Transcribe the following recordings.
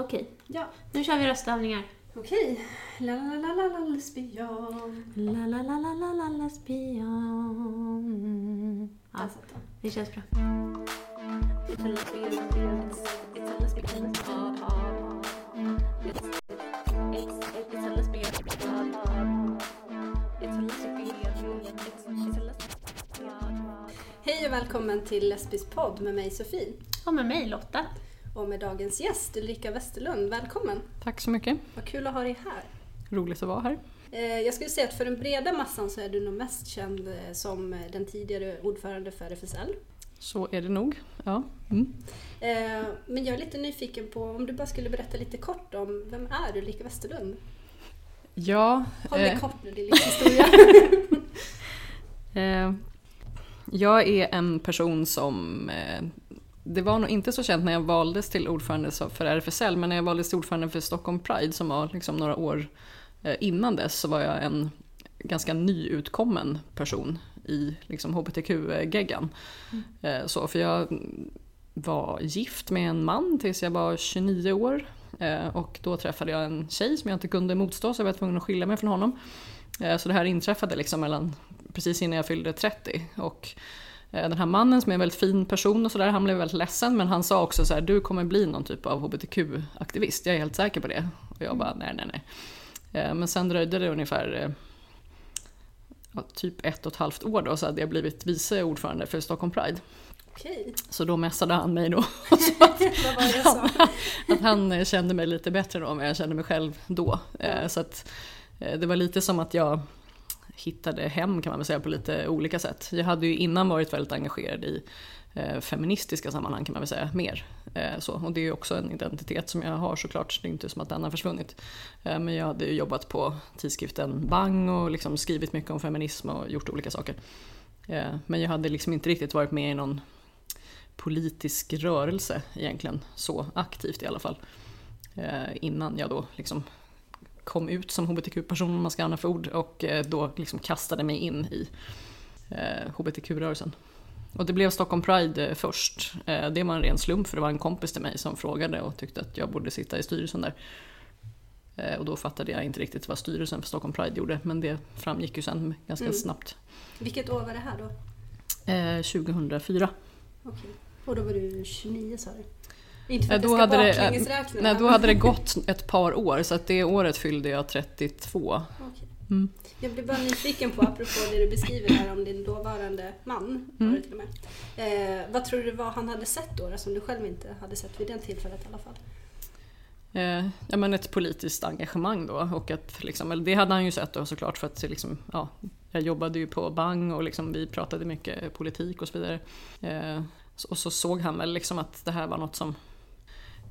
Okej, Ja. nu kör vi röstövningar. Okej. La la la la la lesbian. La la la la la la lesbian. Ja, det känns bra. Hej och välkommen till Lesbis podd med mig Sofie. Och med mig Lotta. Och med dagens gäst Ulrika Westerlund. Välkommen! Tack så mycket. Vad kul att ha dig här. Roligt att vara här. Eh, Jag skulle säga att för den breda massan så är du nog mest känd eh, som eh, den tidigare ordförande för RFSL. Så är det nog. Ja. Mm. Men jag är lite nyfiken på om du bara skulle berätta lite kort om vem är Ulrika Westerlund? Ja, Håll det eh, kort nu, det är lite historia. eh, jag är en person som... Eh, det var nog inte så känt när jag valdes till ordförande för RFSL, men när jag valdes till ordförande för Stockholm Pride som var liksom några år eh, innan dess så var jag en ganska nyutkommen person i liksom hbtq-geggan. Eh, så, för jag var gift med en man tills jag var 29 år. Eh, och då träffade jag en tjej som jag inte kunde motstå så jag var tvungen att skilja mig från honom. Eh, så det här inträffade liksom mellan, precis innan jag fyllde 30. Och eh, den här mannen som är en väldigt fin person och sådär, han blev väldigt ledsen men han sa också så här: du kommer bli någon typ av hbtq-aktivist, jag är helt säker på det. Och jag bara, nej nej nej. Eh, Men sen dröjde det ungefär eh, ja, typ ett och ett halvt år då så hade jag blivit vice ordförande för Stockholm Pride. Okej, Så då messade han mig då det jag sa? att han eh, kände mig lite bättre då än jag kände mig själv då. Eh, Så att eh, det var lite som att jag hittade hem kan man väl säga på lite olika sätt. Jag hade ju innan varit väldigt engagerad i eh, feministiska sammanhang kan man väl säga mer. Eh, Så, och det är ju också en identitet som jag har såklart, det är inte som att den har försvunnit. Eh, Men jag hade ju jobbat på tidskriften Bang och liksom skrivit mycket om feminism och gjort olika saker. Eh, men jag hade liksom inte riktigt varit med i någon politisk rörelse egentligen, så aktivt i alla fall. Eh, innan jag då liksom kom ut som hbtq-person, om man ska använda för ord, och eh, då liksom kastade mig in i eh, hbtq-rörelsen. Och det blev Stockholm Pride eh, först. Eh, det var en ren slump för det var en kompis till mig som frågade och tyckte att jag borde sitta i styrelsen där. Eh, och då fattade jag inte riktigt vad styrelsen för Stockholm Pride gjorde, men det framgick ju sen ganska Mm. snabbt. Vilket år var det här då? Eh, 2004. Okej. Och då var du 29 sa du? Inte för då hade det-. Nej, då hade det gått ett par år, så att det året fyllde jag 32. Okej. Mm. Jag blir bara nyfiken på, apropå det du beskriver här om din dåvarande man. Var Mm. det till och med. Eh, vad tror du var han hade sett då, som du själv inte hade sett vid det tillfället i alla fall? Eh, ja, men ett politisst engagemang då. Och att, liksom, det hade han ju sett då såklart för att liksom, ja, jag jobbade ju på Bang och liksom, vi pratade mycket politik och så vidare. Eh, och så såg han väl liksom att det här var något som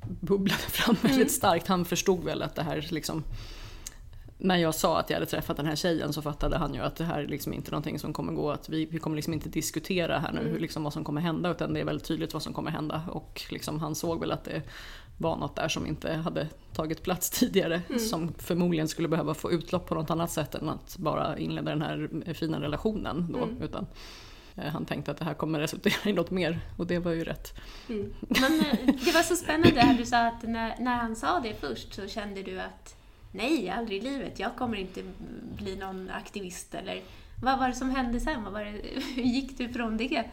bubblade fram väldigt starkt. Han förstod väl att det här liksom när jag sa att jag hade träffat den här tjejen så fattade han ju att det här är liksom inte någonting som kommer gå, att vi, vi kommer liksom inte diskutera här nu hur liksom vad som kommer hända utan det är väldigt tydligt vad som kommer hända och liksom han såg väl att det var något där som inte hade tagit plats tidigare som förmodligen skulle behöva få utlopp på något annat sätt än att bara inleda den här fina relationen då. Utan eh, han tänkte att det här kommer resultera i något mer och det var ju rätt. Mm. Men eh, det var så spännande här du sa att när, när han sa det först så kände du att nej, aldrig i livet, jag kommer inte bli någon aktivist eller vad var det som hände sen? Vad var det, hur gick du från det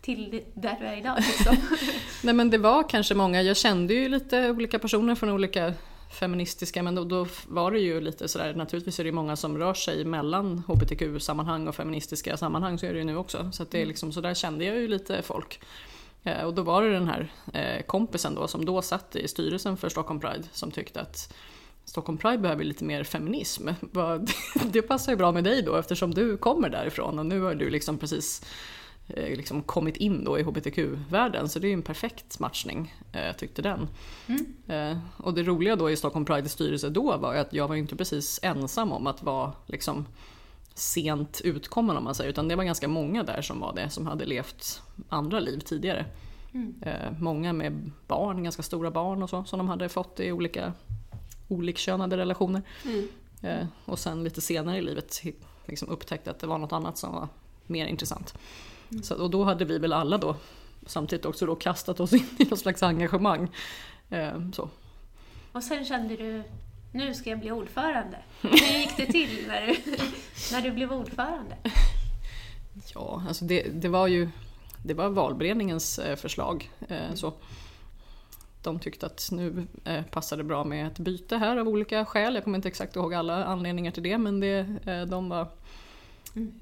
till det- där du är idag? Liksom? Nej men det var kanske många, jag kände ju lite olika personer från olika feministiska men då, då var det ju lite sådär, naturligtvis är det många som rör sig mellan hbtq-sammanhang och feministiska sammanhang, så är det ju nu också. Så det är liksom, så där kände jag ju lite folk. Eh, och då var det den här eh, kompisen då som då satt i styrelsen för Stockholm Pride som tyckte att Stockholm Pride behöver lite mer feminism. Det passar ju bra med dig då eftersom du kommer därifrån och nu har du liksom precis liksom kommit in då i hbtq-världen så det är ju en perfekt matchning eh, tyckte den. Eh, och det roliga då i Stockholm Prides styrelse då var att jag var inte precis ensam om att vara liksom sent utkommen om man säger utan det var ganska många där som var det som hade levt andra liv tidigare. Eh, många med barn, ganska stora barn och så som de hade fått i olika olikkönade relationer. Mm. Eh, och sen lite senare i livet liksom upptäckte att det var något annat som var mer intressant. Så, och då hade vi väl alla då samtidigt också då kastat oss in i något slags engagemang. Eh, så. Och sen kände du, nu ska jag bli ordförande. Hur gick det till när du, när du blev ordförande? Ja, alltså det, det var ju det var valberedningens eh, förslag. eh, Så. De tyckte att nu passade bra med ett byte här av olika skäl. Jag kommer inte exakt ihåg alla anledningar till det men det, de var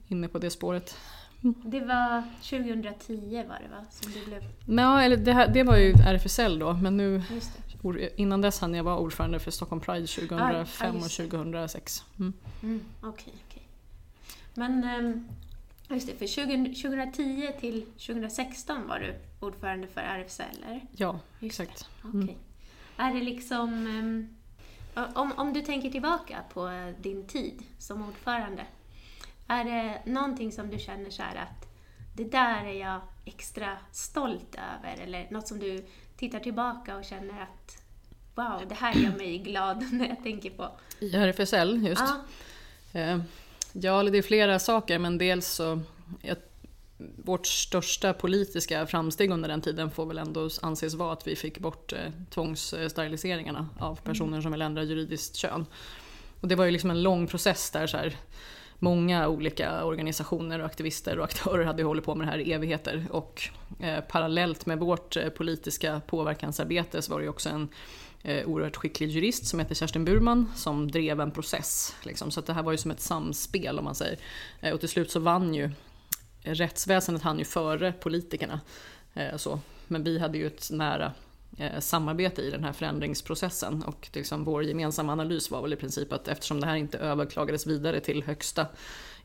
inne på det spåret. Det var 2010 var det va, som du blev... Nej, eller det, här, det var ju RFSL då men nu det. innan dess hann jag vara ordförande för Stockholm Pride 2005 Ah, och just det. 2006. Mm. Mm, Okej, okej. Men ehm, just det, för 20, 2010 till 2016 var du ordförande för RFSL, eller? Ja, Just exakt. Okej. Mm. Är det liksom... ehm, om, om du tänker tillbaka på eh, din tid som ordförande, är det någonting som du känner så här att det där är jag extra stolt över, eller något som du tittar tillbaka och känner att wow, det här gör mig glad när jag tänker på. I RFSL just. Ja, Eh, Ja, det är flera saker, men dels så... Vårt största politiska framsteg under den tiden får väl ändå anses vara att vi fick bort eh, tvångssteriliseringarna av personer som vill ändra juridiskt kön. Och det var ju liksom en lång process där så här, många olika organisationer och aktivister och aktörer hade hållit på med det här i evigheter. Och eh, parallellt med vårt eh, politiska påverkansarbete så var det ju också en eh, oerhört skicklig jurist som heter Kerstin Burman som drev en process. Liksom. Så att det här var ju som ett samspel om man säger. Eh, och till slut så vann ju rättsväsendet hann ju före politikerna. Eh, så. Men vi hade ju ett nära samarbete i den här förändringsprocessen och liksom vår gemensamma analys var väl i princip att eftersom det här inte överklagades vidare till högsta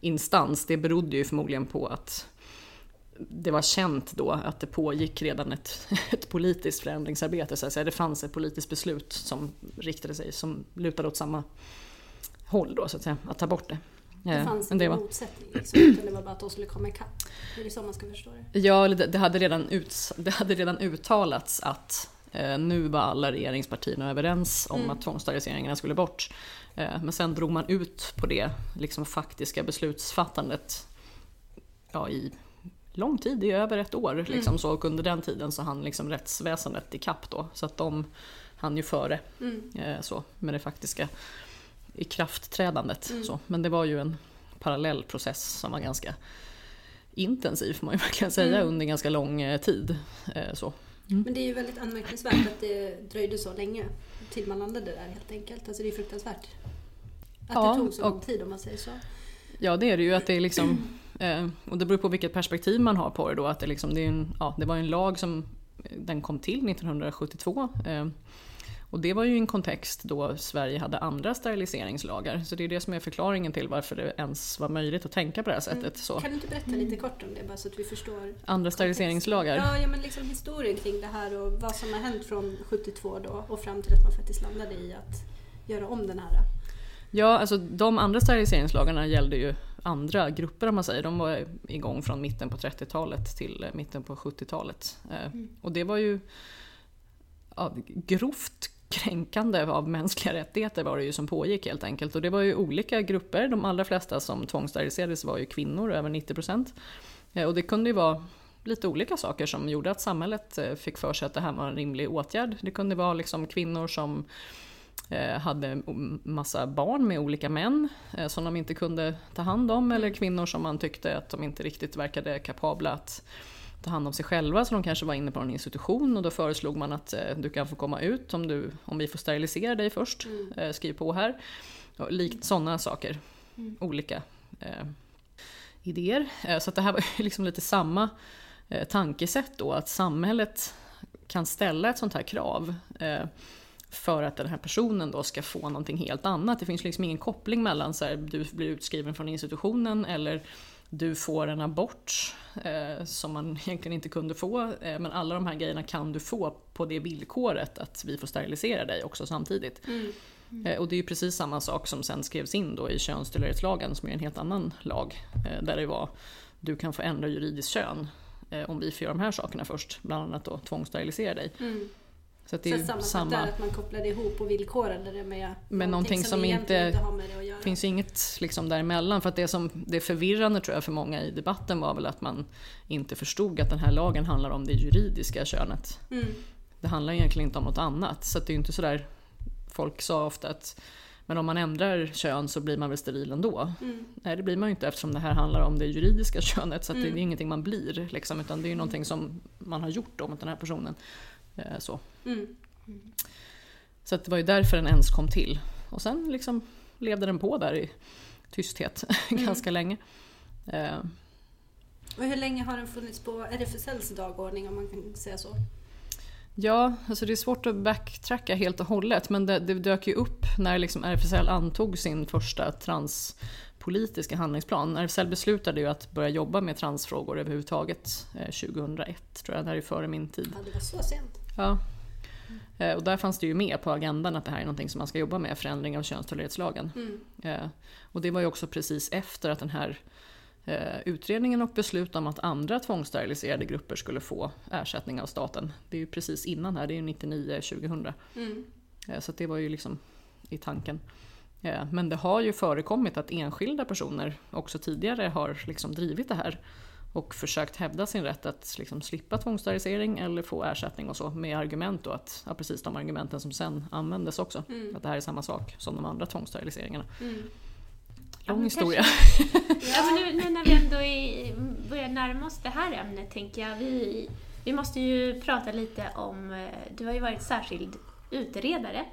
instans, det berodde ju förmodligen på att det var känt då att det pågick redan ett, ett politiskt förändringsarbete. Så att säga. Det fanns ett politiskt beslut som riktade sig, som lutade åt samma håll då så att säga, att ta bort det. Det Eh, fanns ingen var, motsättning liksom, utan det var bara att de skulle komma ikapp. Det är så man ska förstå det. ja, det, det, hade redan ut, det hade redan uttalats att eh, nu var alla regeringspartierna överens om Mm. att tvångssteriliseringarna skulle bort. Eh, men sen drog man ut på det liksom faktiska beslutsfattandet ja, i lång tid, i över ett år. Liksom, så, och under den tiden så hann liksom rättsväsendet ikapp då. Så att de hann ju före Mm. eh, så, med det faktiska ikraftträdandet. Mm. Så. Men det var ju en parallell process som var ganska intensiv får man ju verkligen säga Mm. under ganska lång eh, tid. Eh, så. Men det är ju väldigt anmärkningsvärt att det dröjde så länge till man landade där helt enkelt. Alltså det är fruktansvärt. Att Ja, det tog så lång tid om man säger så. Ja det är det ju att det är liksom, eh, och det beror på vilket perspektiv man har på det då. Att det, liksom, det, är en, ja, det var en lag som den kom till 1972. Eh, och det var ju i en kontext då Sverige hade andra steriliseringslagar. Så det är det som är förklaringen till varför det ens var möjligt att tänka på det här sättet. Så. Kan du inte berätta lite kort om det bara så att vi förstår? Andra steriliseringslagar. Ja, ja men liksom historien kring det här och vad som har hänt från 72 då och fram till att man faktiskt landade i att göra om den här. Ja, alltså de andra steriliseringslagarna gällde ju andra grupper om man säger. De var igång från mitten på 30-talet till mitten på 70-talet. Eh, Och det var ju ja, grovt kränkande av mänskliga rättigheter var det ju som pågick helt enkelt. Och det var ju olika grupper. De allra flesta som tvångssteriliserades var ju kvinnor, över 90%. Eh, och det kunde ju vara lite olika saker som gjorde att samhället eh, fick för sig att det här var en rimlig åtgärd. Det kunde vara liksom kvinnor som eh, hade massa barn med olika män som de inte kunde ta hand om eller kvinnor som man tyckte att de inte riktigt verkade kapabla att ta hand om sig själva så de kanske var inne på en institution och då föreslog man att eh, du kan få komma ut om, du, om vi får sterilisera dig först, eh, skriv på här. Och likt sådana saker, olika eh, idéer. Eh, så att det här var liksom lite samma tankesätt då att samhället kan ställa ett sånt här krav eh, för att den här personen då ska få någonting helt annat. Det finns liksom ingen koppling mellan så här, du blir utskriven från institutionen eller du får en abort eh, som man egentligen inte kunde få. Eh, men alla de här grejerna kan du få på det villkoret att vi får sterilisera dig också samtidigt. Eh, och det är ju precis samma sak som sen skrevs in då i könstillhörighetslagen som är en helt annan lag. Eh, där det var du kan få ändra juridiskt kön eh, om vi får göra de här sakerna först. Bland annat då tvångssterilisera dig. Så det är samma, samma, där att man kopplade ihop och villkorade det med Men någonting som egentligen inte- har med det att göra. Finns inget liksom däremellan. För att det som det förvirrande tror jag för många i debatten var väl att man inte förstod att den här lagen handlar om det juridiska könet. Mm. Det handlar egentligen inte om något annat. Så det är inte sådär folk sa ofta att men om man ändrar kön så blir man väl steril ändå? Mm. Nej det blir man ju inte eftersom det här handlar om det juridiska könet så att det Mm. är ingenting man blir liksom, utan det är ju någonting som man har gjort då mot den här personen. Eh, så. Mm. så att det var ju därför den ens kom till. Och sen liksom levde den på där i tysthet Mm. ganska länge. Eh, Och hur länge har den funnits på RFSLs dagordning om man kan säga så? Ja, alltså det är svårt att backtracka helt och hållet men det, det dök ju upp när liksom RFSL antog sin första transpolitiska handlingsplan. RFSL beslutade ju att börja jobba med transfrågor överhuvudtaget eh, 2001, tror jag, det här är före min tid. Ja, det var så sent. Ja. Eh, Och där fanns det ju med på agendan att det här är någonting som man ska jobba med, förändring av könstillhörighetslagen. Mm. Eh, Och det var ju också precis efter att den här eh, utredningen och beslut om att andra tvångssteriliserade grupper skulle få ersättning av staten. Det är ju precis innan här, det är ju 99-2000. Mm. Så det var ju liksom i tanken. Men det har ju förekommit att enskilda personer också tidigare har liksom drivit det här och försökt hävda sin rätt att liksom slippa tvångssterilisering eller få ersättning och så med argument då att, ja, precis de argumenten som sen användes också. Mm. Att det här är samma sak som de andra tvångssteriliseringarna. Mm. Ja, Lång men historia. Ja, men nu, nu när vi ändå är, börjar närma oss det här ämnet tänker jag, vi, vi måste ju prata lite om, eh, du har ju varit särskild utredare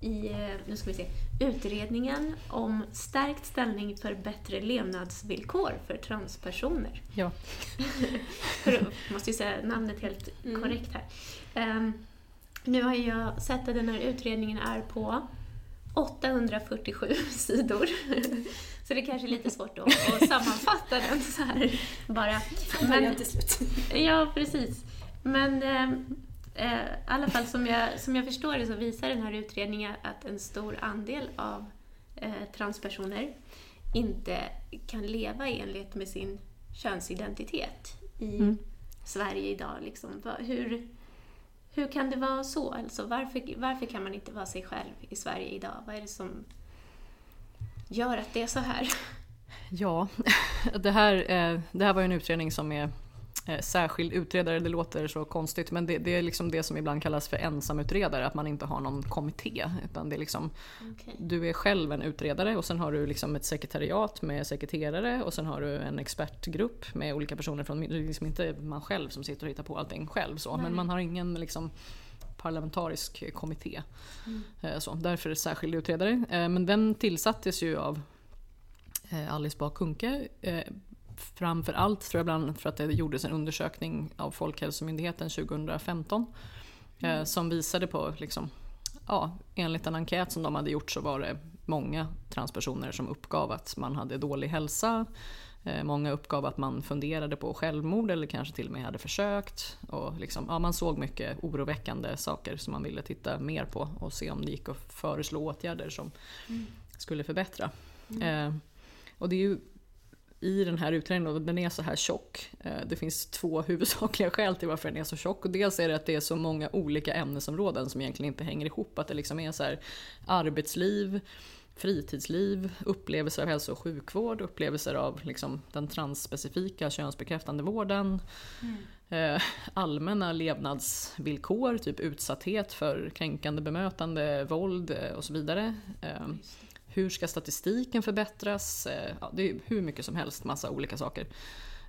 i, eh, nu ska vi se, utredningen om stärkt ställning för bättre levnadsvillkor för transpersoner. Ja. för jag måste ju säga namnet helt Mm. korrekt här. Ehm, nu har jag sett att den här utredningen är på 847 sidor. Så det är kanske är lite svårt att, att sammanfatta den så här bara. Men- början till slut. Ja, precis. Men eh, eh, i alla fall som jag, som jag förstår det så visar den här utredningen att en stor andel av eh, transpersoner inte kan leva i enlighet med sin könsidentitet i Mm. Sverige idag. Liksom. Hur, hur kan det vara så? Alltså, varför, varför kan man inte vara sig själv i Sverige idag? Vad är det som gör att det är så här? Ja, det här, eh, det här var ju en utredning som är särskild utredare, det låter så konstigt men det, det är liksom det som ibland kallas för ensamutredare, att man inte har någon kommitté. Utan det är liksom, Okej. du är själv en utredare och sen har du liksom ett sekretariat med sekreterare och sen har du en expertgrupp med olika personer från, det är liksom inte man själv som sitter och hittar på allting själv så, Nej. men man har ingen liksom parlamentarisk kommitté. Eh, Så, därför är det särskild utredare. Eh, Men den tillsattes ju av eh, Alice Bah Kuhnke. Eh, Framför allt tror jag bland annat för att det gjordes en undersökning av Folkhälsomyndigheten 2015. eh, Som visade på, liksom, ja, enligt en enkät som de hade gjort så var det många transpersoner som uppgav att man hade dålig hälsa. Eh, Många uppgav att man funderade på självmord eller kanske till och med hade försökt. Och liksom, ja, man såg mycket oroväckande saker som man ville titta mer på och se om det gick att föreslå åtgärder som skulle förbättra. Eh, och det är ju i den här utredningen, och den är så här tjock. Eh, det finns två huvudsakliga skäl till varför den är så tjock. Och dels är det att det är så många olika ämnesområden som egentligen inte hänger ihop. Att det liksom är så här arbetsliv, fritidsliv, upplevelser av hälso och sjukvård, upplevelser av liksom den transspecifika könsbekräftande vården, eh, allmänna levnadsvillkor, typ utsatthet för kränkande bemötande, våld eh, och så vidare. Eh, hur ska statistiken förbättras? Eh, Ja, det är hur mycket som helst, massa olika saker.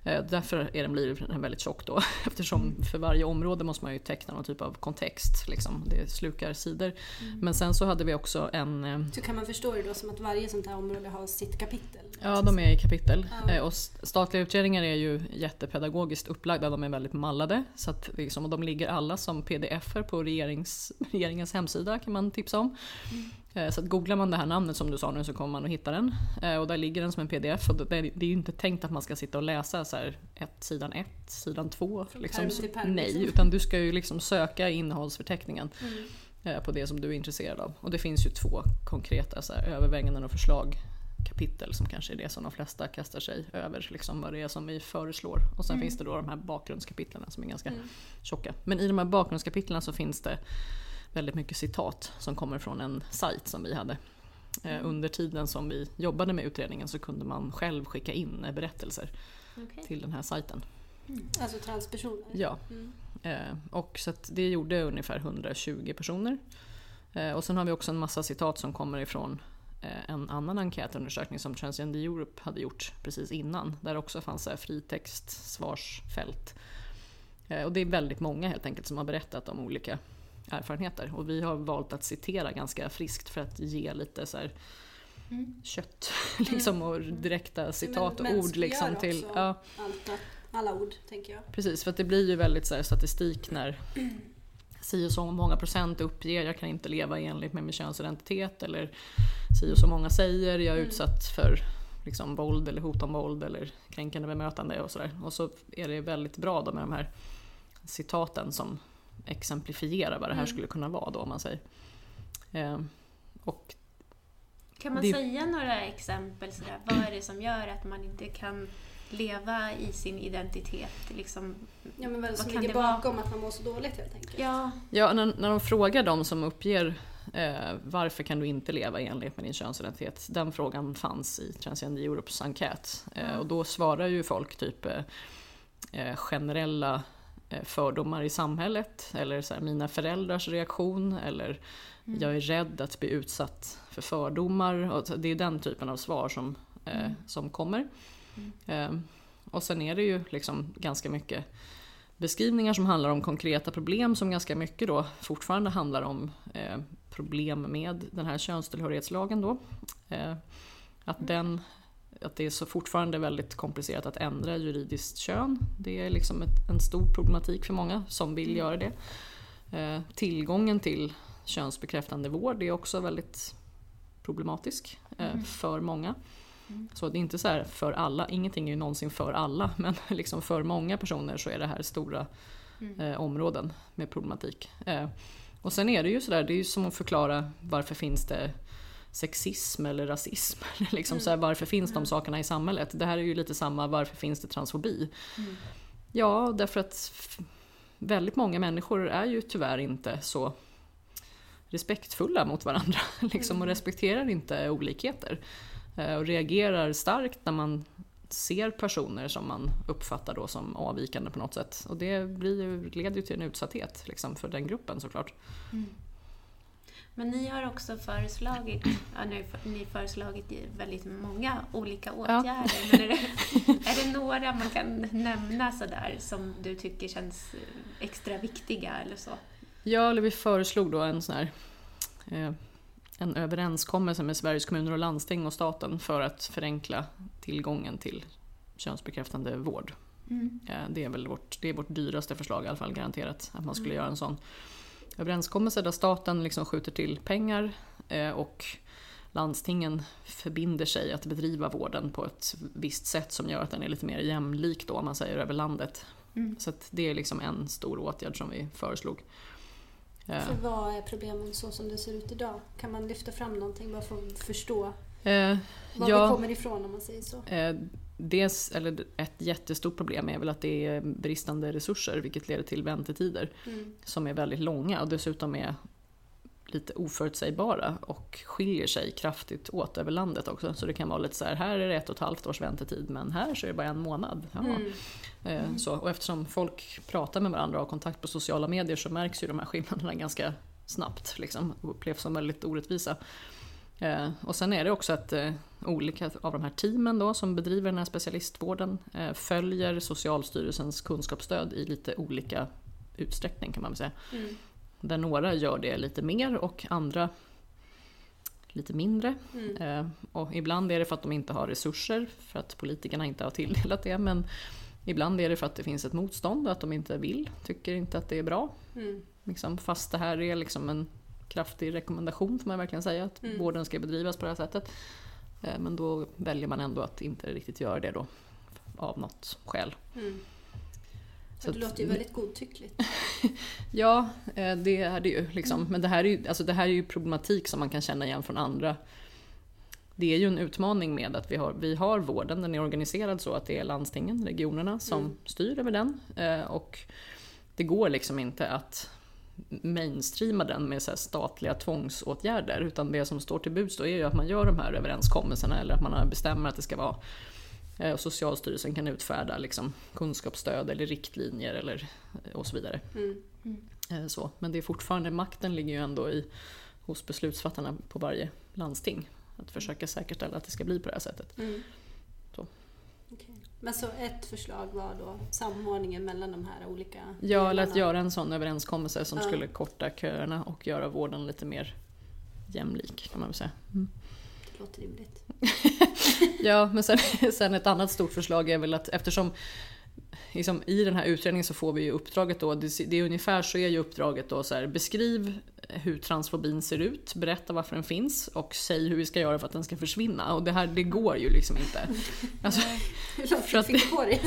Eh, Därför är den blir den väldigt tjock då. Eftersom för varje område måste man ju teckna någon typ av kontext. Liksom. Det slukar sidor. Men sen så hade vi också en... eh, Så kan man förstå det då som att varje sånt här område har sitt kapitel? Ja, de är i kapitel. Eh, Och st- statliga utredningar är ju jättepedagogiskt upplagda, de är väldigt mallade. Så att liksom, och de ligger alla som pdf-er på regerings, regeringens hemsida kan man tipsa om. Eh, Så att googlar man det här namnet som du sa nu så kommer man att hitta den. Eh, Och där ligger den som en pdf. Och det, är ju inte tänkt att man ska sitta och läsa så här, ett, sidan 1, sidan 2. Liksom. pärm, Nej, liksom. utan du ska ju liksom söka i innehållsförteckningen Mm. eh, på det som du är intresserad av. Och det finns ju två konkreta så här, överväganden och förslag kapitel som kanske är det som de flesta kastar sig över, liksom vad det är som vi föreslår. Och sen finns det då de här bakgrundskapitlen som är ganska Mm. tjocka. Men i de här bakgrundskapitlen så finns det väldigt mycket citat som kommer från en sajt som vi hade. Eh, under tiden som vi jobbade med utredningen så kunde man själv skicka in berättelser Okej. till den här sajten. Alltså transpersoner? Ja, Mm. Eh, och så det gjorde ungefär 120 personer. Eh, Och sen har vi också en massa citat som kommer ifrån en annan enkätundersökning som Transgender Europe hade gjort precis innan. Där också fanns så här fritext, svarsfält. Och det är väldigt många helt enkelt som har berättat om olika erfarenheter. Och vi har valt att citera ganska friskt för att ge lite så här Mm. kött liksom, och direkta citat och ord. Liksom, till, ja, allt, alla ord, tänker jag. precis, för det blir ju väldigt så här, statistik när si och så många procent uppger jag kan inte leva i enlighet med min könsidentitet eller si och så många säger jag är Mm. utsatt för liksom, våld eller hot om våld eller kränkande bemötande och sådär. Och så är det väldigt bra då med de här citaten som exemplifierar vad det här Mm. skulle kunna vara då om man säger. Eh, och Kan man Det- säga några exempel sådär? Vad är det som gör att man inte kan leva i sin identitet? Liksom, Ja, men vad Vad som kan ligger det vara? bakom att man mår så dåligt helt enkelt. ja, Ja, när, när de frågar de som uppger eh, varför kan du inte leva i enlighet med din könsidentitet? Den frågan fanns i Transgender Europes enkät. Eh, och då svarar ju folk typ eh, eh, generella fördomar i samhället eller så här, mina föräldrars reaktion eller Mm. jag är rädd att bli utsatt för fördomar. Och det är den typen av svar som, eh, Mm. som kommer. Mm. Eh, och sen är det ju liksom ganska mycket beskrivningar som handlar om konkreta problem som ganska mycket då fortfarande handlar om eh, problem med den här könstillhörighetslagen då. Eh, att, den, att det är så fortfarande väldigt komplicerat att ändra juridiskt kön. Det är liksom ett, en stor problematik för många som vill göra det. Eh, tillgången till könsbekräftande vård är också väldigt problematisk eh, Mm. för många. Mm. Så det är inte så här för alla, ingenting är ju någonsin för alla, men liksom för många personer så är det här stora Mm. eh, områden med problematik. Eh, och sen är det ju sådär, det är ju som att förklara varför finns det sexism eller rasism? Eller liksom Mm. så här, varför finns de Mm. sakerna i samhället? Det här är ju lite samma, varför finns det transfobi? Mm. Ja, därför att väldigt många människor är ju tyvärr inte så respektfulla mot varandra liksom, och Mm. respekterar inte olikheter. Eh, Och reagerar starkt när man ser personer som man uppfattar då som avvikande på något sätt. Och det blir ju, leder ju till en utsatthet liksom, för den gruppen såklart. Mm. Men ni har också föreslagit, ja, nu har ni föreslagit väldigt många olika åtgärder, men är det, är det några man kan nämna sådär som du tycker känns eh, extra viktiga eller så? Ja, eller vi föreslog då en sån här eh, en överenskommelse med Sveriges kommuner och landsting och staten för att förenkla tillgången till könsbekräftande vård. Mm. Eh, Det är väl vårt, det är vårt dyraste förslag i alla fall, garanterat. Att man skulle Mm. göra en sån överenskommelse där staten liksom skjuter till pengar eh, och landstingen förbinder sig att bedriva vården på ett visst sätt som gör att den är lite mer jämlik då, om man säger över landet. Mm. Så det är liksom en stor åtgärd som vi föreslog. Eh, För vad är problemen så som det ser ut idag? Kan man lyfta fram någonting bara för att förstå eh, var ja. vi kommer ifrån om man säger så? Eh, dels, eller ett jättestort problem är väl att det är bristande resurser vilket leder till väntetider Mm. som är väldigt långa och dessutom är lite oförutsägbara och skiljer sig kraftigt åt över landet också. Så det kan vara lite så här, här är det ett och ett halvt års väntetid men här så är det bara en månad. Mm. Eh, Så, och eftersom folk pratar med varandra och har kontakt på sociala medier så märks ju de här skillnaderna ganska snabbt liksom, och upplevs som väldigt orättvisa. Eh, och sen är det också att eh, olika av de här teamen då, som bedriver den här specialistvården eh, följer Socialstyrelsens kunskapsstöd i lite olika utsträckning kan man väl säga. Mm. Där några gör det lite mer och andra lite mindre. Mm. Och ibland är det för att de inte har resurser, för att politikerna inte har tilldelat det. Men ibland är det för att det finns ett motstånd och att de inte vill, tycker inte att det är bra. Mm. Liksom, fast det här är liksom en kraftig rekommendation får man verkligen säga, att Mm. vården ska bedrivas på det här sättet. Eh, men då väljer man ändå att inte riktigt göra det då, av något skäl. Mm. Så det låter ju väldigt godtyckligt. Ja, eh, det är det ju. Liksom. Men det här, är ju, alltså det här är ju problematik som man kan känna igen från andra. Det är ju en utmaning med att vi har, vi har vården, den är organiserad så att det är landstingen, regionerna som Mm. styr över den. Eh, Och det går liksom inte att mainstreama den med så statliga tvångsåtgärder. Utan det som står till buds då är ju att man gör de här överenskommelserna eller att man bestämmer att det ska vara eh, och Socialstyrelsen kan utfärda liksom kunskapsstöd eller riktlinjer eller, och så vidare. Mm. Eh, Så. Men det är fortfarande, makten ligger ju ändå i hos beslutsfattarna på varje landsting. Att försöka säkerställa att det ska bli på det här sättet. Mm. Så. Men så ett förslag var då samordningen mellan de här olika Ja, eller att delarna. göra en sån överenskommelse som Ja. skulle korta köerna och göra vården lite mer jämlik kan man väl säga. Mm. Det låter rimligt. Ja, men sen, sen ett annat stort förslag är väl att eftersom liksom, i den här utredningen så får vi ju uppdraget då, det, det är ungefär så är ju uppdraget då så här, beskriv hur transfobin ser ut, berätta varför den finns och säg hur vi ska göra för att den ska försvinna. Och det här, det går ju liksom inte. Alltså, För att- dig?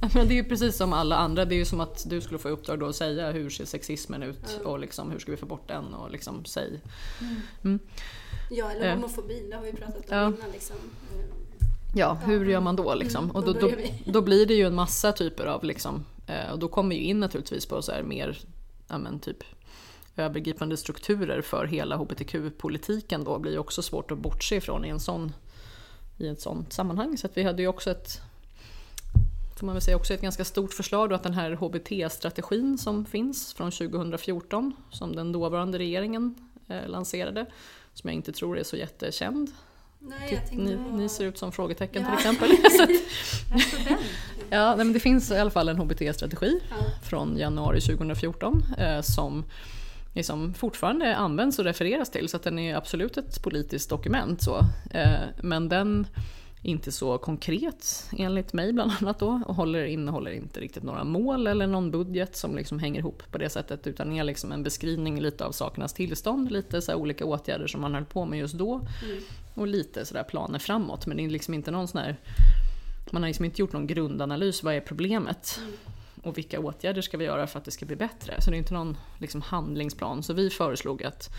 men det är ju precis som alla andra, det är ju som att du skulle få i uppdrag då att säga hur ser sexismen ut Mm. och liksom, hur ska vi få bort den och liksom säg. Ja, eller Eh. homofobin, det har vi pratat om Ja. innan. Liksom. Ja, hur gör man då liksom? Mm, och då då, då, blir det ju en massa typer av liksom, eh, och då kommer ju in naturligtvis på så här mer, ja men typ övergripande strukturer för hela hbtq-politiken då blir också svårt att bortse ifrån i en sån i ett sånt sammanhang. Så vi hade ju också ett får man väl säga också ett ganska stort förslag då att den här HBT-strategin som finns från 2014 som den dåvarande regeringen eh, lanserade som jag inte tror är så jättekänd. Nej, Ni, på- ni ser ut som frågetecken Ja. till exempel. Så att, den. Ja, nej, men det finns i alla fall en HBT-strategi Ja. från januari 2014 eh, som liksom fortfarande används och refereras till så att den är absolut ett politiskt dokument. Så. Eh, men den är inte så konkret enligt mig bland annat då och håller, innehåller inte riktigt några mål eller någon budget som liksom hänger ihop på det sättet utan är liksom en beskrivning lite av sakernas tillstånd, lite så olika åtgärder som man höll på med just då Mm. och lite sådär planer framåt men det är liksom inte någon sån här man har liksom inte gjort någon grundanalys, vad är problemet? Mm. Och vilka åtgärder ska vi göra för att det ska bli bättre? Så det är inte någon liksom, handlingsplan. Så vi föreslog att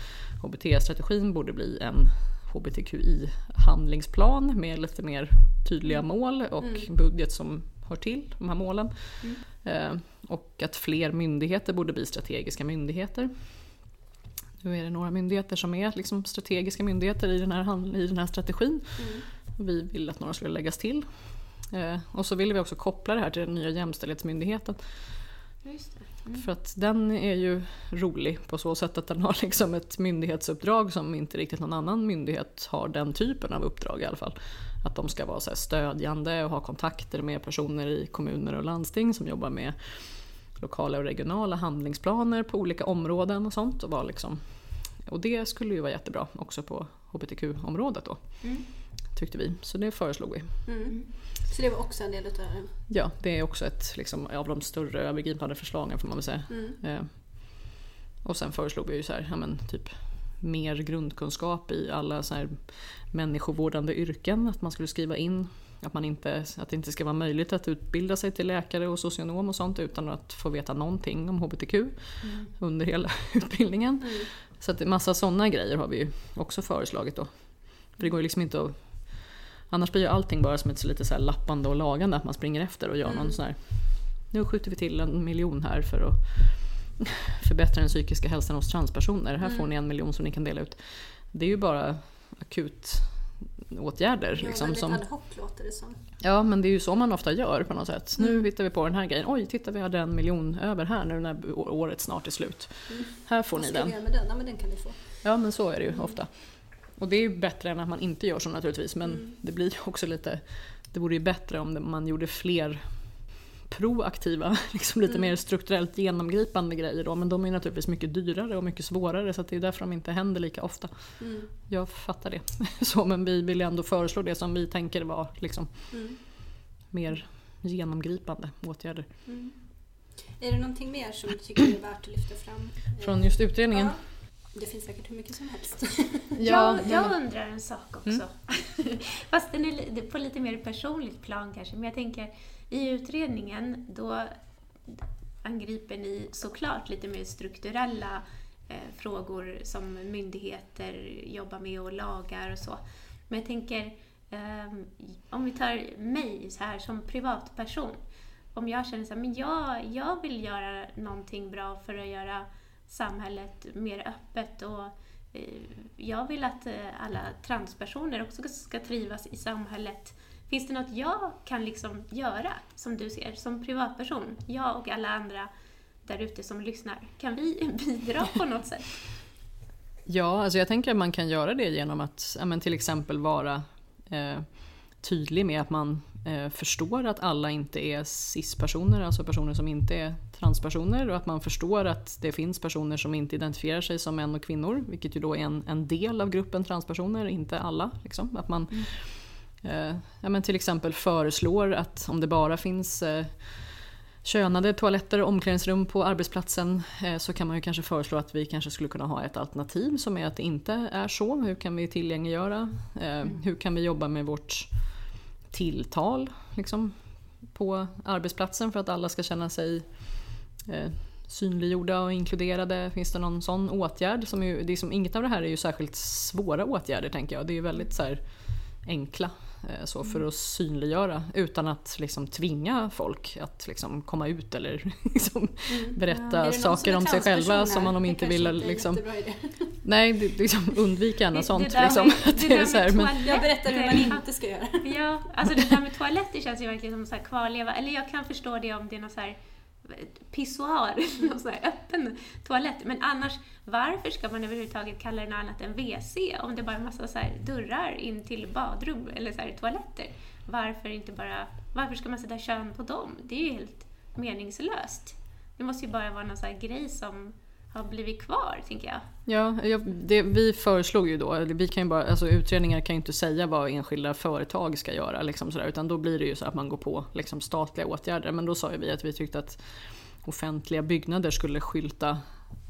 HBT-strategin borde bli en HBTQI-handlingsplan med lite mer tydliga mål och Mm. budget som hör till de här målen. Mm. Eh, och att fler myndigheter borde bli strategiska myndigheter. Nu är det några myndigheter som är liksom strategiska myndigheter i den här, i den här strategin. Mm. Vi vill att några skulle läggas till. Eh, och så ville vi också koppla det här till den nya jämställdhetsmyndigheten. Just det. Mm. För att den är ju rolig på så sätt att den har liksom ett myndighetsuppdrag som inte riktigt någon annan myndighet har den typen av uppdrag i alla fall. Att de ska vara så stödjande och ha kontakter med personer i kommuner och landsting som jobbar med lokala och regionala handlingsplaner på olika områden och sånt. Och, vara liksom, och det skulle ju vara jättebra också på hbtq-området då, Mm. Tyckte vi. Så det föreslog vi. Mm. Så det var också en del utav det. Ja, det är också ett liksom, av de större övergripande förslagen får man väl säga. Mm. Eh, och sen föreslog vi ju så här, ja, men, typ mer grundkunskap i alla så här människovårdande yrken. Att man skulle skriva in att, man inte, att det inte ska vara möjligt att utbilda sig till läkare och socionom och sånt utan att få veta någonting om HBTQ under hela utbildningen. Mm. Så att massa sådana grejer har vi ju också föreslagit då. För det går ju liksom inte att... Annars blir ju allting bara som ett så lite så lappande och lagande, att man springer efter och gör någon Mm. sån här... Nu skjuter vi till en miljon här för att förbättra den psykiska hälsan hos transpersoner. Här får Mm. ni en miljon som ni kan dela ut. Det är ju bara akut åtgärder. Ja, Liksom, som, ad hoc låter det som. ja men det är ju så man ofta gör på något sätt. Nu Mm. hittar vi på den här grejen. Oj, titta vi hade en miljon över här nu när året snart är slut. Mm. Här får Vad ni ska den. vi göra med den? Ja, men den kan ni få. Ja men så är det ju Mm. ofta. Och det är ju bättre än att man inte gör så naturligtvis men Mm. det blir också lite Det vore ju bättre om man gjorde fler proaktiva, liksom lite Mm. mer strukturellt genomgripande grejer då men de är naturligtvis mycket dyrare och mycket svårare så det är därför de inte händer lika ofta. Mm. Jag fattar det. Så men vi vill ändå föreslå det som vi tänker vara liksom Mm. mer genomgripande åtgärder. Mm. Är det någonting mer som du tycker är värt att lyfta fram? Från just utredningen? Ja. Det finns säkert hur mycket som helst. jag, nej, jag men- undrar en sak också. Mm. Fast den är på lite mer personligt plan kanske. Men jag tänker, i utredningen då angriper ni såklart lite mer strukturella eh, frågor som myndigheter jobbar med och lagar och så. Men jag tänker, ehm, om vi tar mig så här som privatperson. Om jag känner så här, men jag, jag vill göra någonting bra för att göra samhället mer öppet och eh, jag vill att eh, alla transpersoner också ska trivas i samhället. Finns det något jag kan liksom göra, som du ser, som privatperson? Jag och alla andra där ute som lyssnar. Kan vi bidra på något sätt? Ja, alltså jag tänker att man kan göra det genom att ja, men till exempel vara eh, tydlig med att man förstår att alla inte är cis-personer, alltså personer som inte är transpersoner och att man förstår att det finns personer som inte identifierar sig som män och kvinnor, vilket ju då är en, en del av gruppen transpersoner, inte alla. Liksom. Att man eh, ja, men till exempel föreslår att om det bara finns eh, könade toaletter och omklädningsrum på arbetsplatsen eh, så kan man ju kanske föreslå att vi kanske skulle kunna ha ett alternativ som är att det inte är så. Hur kan vi tillgängliggöra? Eh, Hur kan vi jobba med vårt tilltal liksom, på arbetsplatsen för att alla ska känna sig eh, synliggjorda och inkluderade? Finns det någon sån åtgärd? Som ju, det är som, inget av det här är ju särskilt svåra åtgärder tänker jag. Det är ju väldigt så här, enkla så för att synliggöra utan att liksom tvinga folk att liksom komma ut eller liksom Är berätta någon saker om sig själva som man de Det inte vill. en Liksom, nej, det, liksom, undvik gärna Det- sånt. det liksom, med- att det det där är så här, med men, toaletter, Jag berättar hur man inte ska göra. Ja, alltså det där med toaletter känns ju verkligen som så här kvarleva. Eller jag kan förstå det om det är någon så här pissoar, någon sån här öppen toalett. Men annars, varför ska man överhuvudtaget kalla det något annat än WC om det bara är en massa så här dörrar in till badrum eller så här toaletter? Varför inte bara, varför ska man sätta kön på dem? Det är ju helt meningslöst. Det måste ju bara vara någon så här grej som har blivit kvar, tänker jag. ja, jag- det, vi föreslog ju då, vi kan ju bara, alltså, utredningar kan ju inte säga vad enskilda företag ska göra liksom, sådär, utan då blir det ju så att man går på liksom, statliga åtgärder. Men då sa ju vi att vi tyckte att offentliga byggnader skulle skylta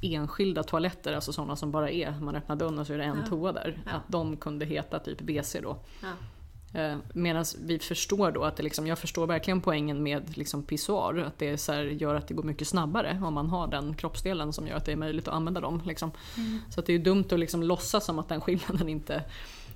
enskilda toaletter, alltså sådana som bara är, man öppnar dörren och så är det en Ja. toa där. Ja. Att de kunde heta typ BC då. Ja. Eh, Medan vi förstår då att det liksom, jag förstår verkligen poängen med liksom pissoar, att det så här, gör att det går mycket snabbare om man har den kroppsdelen som gör att det är möjligt att använda dem. Liksom. Så att det är dumt att liksom låtsas som att den skillnaden inte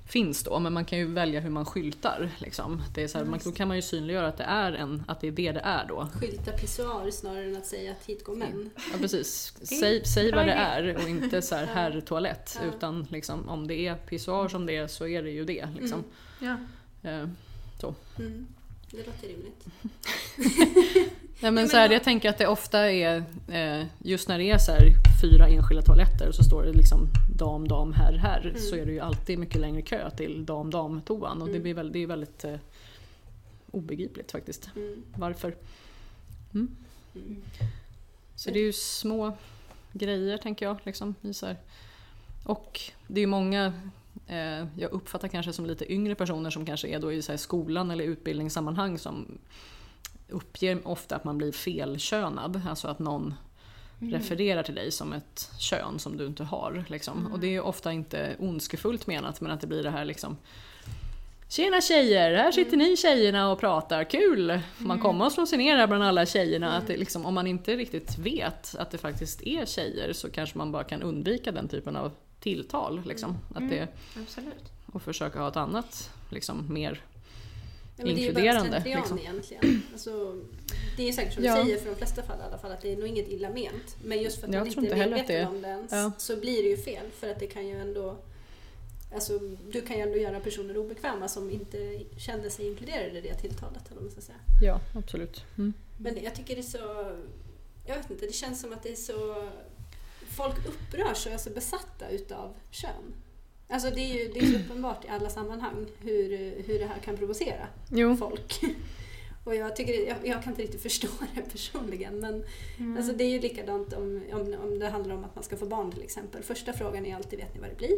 finns då, men man kan ju välja hur man skyltar. Liksom. Det är så här, man, då kan man ju synliggöra att det är, en, att det, är det det är då. Skylta pissoar snarare än att säga att hit går män. Ja, precis. Säg, säg vad det är och inte så här herrtoalett. Ja. Utan liksom, om det är pissoar som det är så är det ju det. Liksom. Ja. Eh, Mm. Det låter rimligt. Nej, men så här, jag tänker att det ofta är, eh, just när det är så här, fyra enskilda toaletter så står det liksom dam, dam, herr, herr. Så är det ju alltid mycket längre kö till dam, dam toan och det, blir väl, det är väldigt eh, obegripligt faktiskt. Mm. Varför? Mm. Mm. Så det är ju små grejer tänker jag. Liksom, i så här. Och det är ju många, jag uppfattar kanske som lite yngre personer som kanske är då i så skolan eller utbildningssammanhang som uppger ofta att man blir felkönad. Alltså att någon refererar till dig som ett kön som du inte har. Liksom. Och det är ofta inte ondskefullt menat men att det blir det här liksom Tjena tjejer, här sitter ni tjejerna och pratar, kul! Man komma och slå sig ner här bland alla tjejerna? Att det liksom, om man inte riktigt vet att det faktiskt är tjejer så kanske man bara kan undvika den typen av tilltal. Liksom. Att det, Absolut. och försöka ha ett annat, liksom, mer Ja, men det är ju Inkluderande, bara liksom. egentligen. Alltså, det är säkert som Ja. du säger för de flesta fall i alla fall att det är nog inget illa ment. Men just för att Jag man inte är medveten om det ens ja. så blir det ju fel. För att det kan ju ändå Alltså, du kan ju ändå göra personer obekväma som inte kände sig inkluderade i det tilltalet. Eller man ska säga. Ja, absolut. Mm. Men jag tycker det är så... Jag vet inte, det känns som att det är så... Folk upprörs och är så besatta utav kön. Alltså det är ju det är så uppenbart i alla sammanhang hur, hur det här kan provocera Jo, folk. Och jag, tycker, jag, jag kan inte riktigt förstå det personligen men Mm. alltså det är ju likadant om, om, om det handlar om att man ska få barn till exempel. Första frågan är alltid, vet ni vad det blir?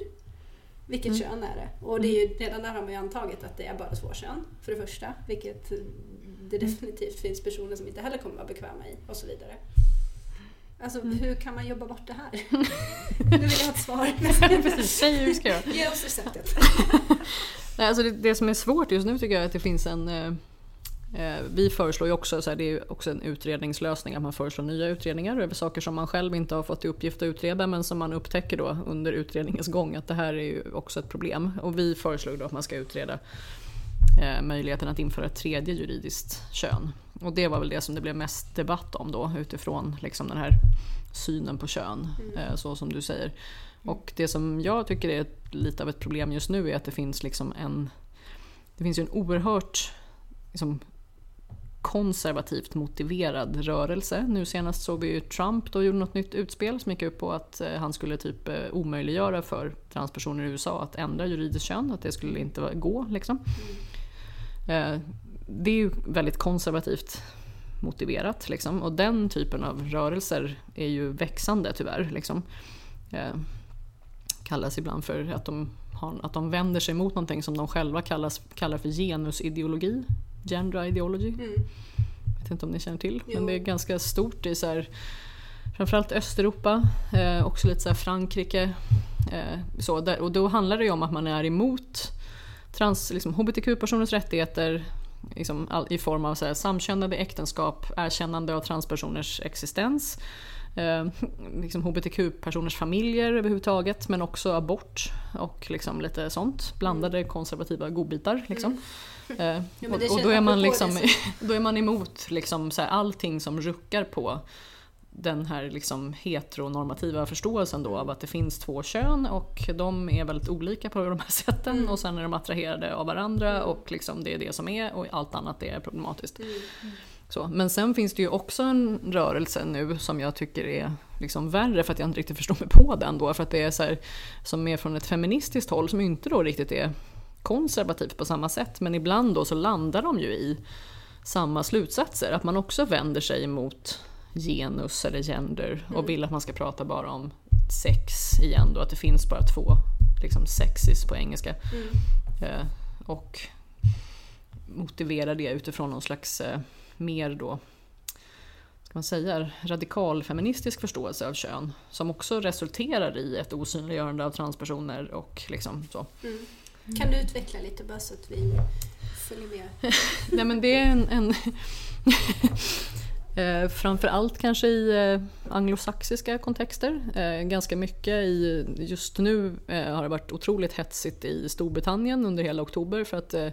Vilket Mm. kön är det? Och det är ju, redan där har man ju antagit att det är bara två kön, för det första. Vilket det Mm. definitivt finns personer som inte heller kommer vara bekväma i och så vidare. Alltså Mm. hur kan man jobba bort det här? nu vill jag ha ett svar. precis. Säg hur ska göra. Ge oss receptet. Nej, alltså det, det som är svårt just nu tycker jag är att det finns en... Eh, eh, vi föreslår ju också, så här, det är också en utredningslösning, att man föreslår nya utredningar över saker som man själv inte har fått i uppgift att utreda men som man upptäcker då under utredningens gång att det här är ju också ett problem. Och vi föreslog då att man ska utreda eh, möjligheten att införa ett tredje juridiskt kön. Och det var väl det som det blev mest debatt om då utifrån liksom den här synen på kön, eh, så som du säger. Och det som jag tycker är lite av ett problem just nu är att det finns liksom en det finns ju en oerhört liksom, konservativt motiverad rörelse. Nu senast såg vi ju Trump då gjorde något nytt utspel som gick ut på att eh, han skulle typ eh, omöjliggöra för transpersoner i USA att ändra juridiskt kön, att det skulle inte gå liksom. Eh, Det är ju väldigt konservativt motiverat liksom. och den typen av rörelser är ju växande tyvärr. Liksom. Eh, kallas ibland för att de, har, att de vänder sig mot någonting som de själva kallas, kallar för genusideologi, gender ideology. Mm. Vet inte om ni känner till, men Jo. det är ganska stort i så här, framförallt Östeuropa, eh, också lite så Frankrike. Eh, så, där, och då handlar det ju om att man är emot trans, liksom, hbtq-personers rättigheter liksom, all, i form av så här, samkönade äktenskap, erkännande av transpersoners existens, eh, liksom hbtq-personers familjer överhuvudtaget, men också abort och liksom lite sånt. Blandade konservativa godbitar. Liksom. Eh, men och, och då är man, liksom, då är man emot liksom, så här, allting som ruckar på den här liksom heteronormativa förståelsen då av att det finns två kön och de är väldigt olika på de här sätten Mm. och sen är de attraherade av varandra och liksom det är det som är och allt annat är problematiskt. Mm. Så. Men sen finns det ju också en rörelse nu som jag tycker är liksom värre för att jag inte riktigt förstår mig på den då. För att det är så här, som är från ett feministiskt håll som inte då riktigt är konservativt på samma sätt. Men ibland då så landar de ju i samma slutsatser. Att man också vänder sig emot genus eller gender och vill att man ska prata bara om sex igen då. Att det finns bara två liksom sexis på engelska. Mm. Eh, och motiverar det utifrån någon slags eh, mer då ska man säga, radikalfeministisk förståelse av kön som också resulterar i ett osynliggörande av transpersoner och liksom så. Mm. Kan du utveckla lite bara så att vi följer med? Nej men det är en, en eh, framförallt kanske i eh, anglosaxiska kontexter. Eh, ganska mycket i, just nu eh, har det varit otroligt hetsigt i Storbritannien under hela oktober för att eh,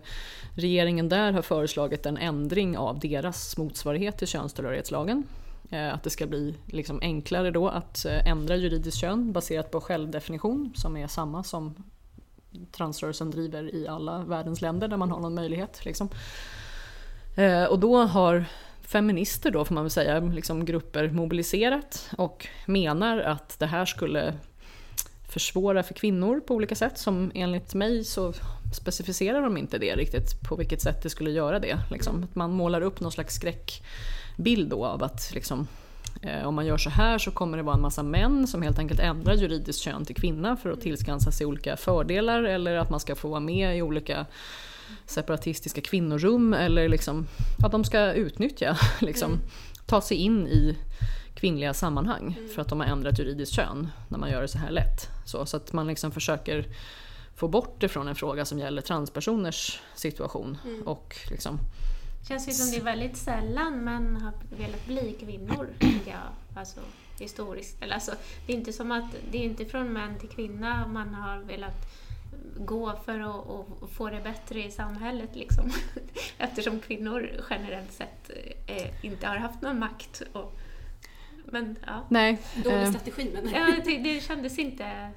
regeringen där har föreslagit en ändring av deras motsvarighet till könstillhörighetslagen. Eh, Att det ska bli liksom enklare då att eh, ändra juridiskt kön baserat på självdefinition som är samma som transrörelsen driver i alla världens länder där man har någon möjlighet. Liksom. Eh, och då har feminister då får man väl säga, liksom grupper mobiliserat och menar att det här skulle försvåra för kvinnor på olika sätt som enligt mig så specificerar de inte det riktigt på vilket sätt det skulle göra det. Liksom. Att man målar upp någon slags skräckbild då av att liksom, eh, om man gör så här så kommer det vara en massa män som helt enkelt ändrar juridiskt kön till kvinna för att tillskansa sig olika fördelar eller att man ska få vara med i olika separatistiska kvinnorum eller liksom, att de ska utnyttja, liksom, ta sig in i kvinnliga sammanhang för att de har ändrat juridiskt kön när man gör det så här lätt. Så, så att man liksom försöker få bort det från en fråga som gäller transpersoners situation. Och liksom, känns ju som det är väldigt sällan män har velat bli kvinnor, tänker jag. Alltså historiskt. Eller alltså, det är inte som att det är inte från män till kvinna man har velat gå för att få det bättre i samhället liksom. Eftersom kvinnor generellt sett eh, inte har haft någon makt. Och, men ja. nej, Dålig eh, strategi men. ja det, det kändes inte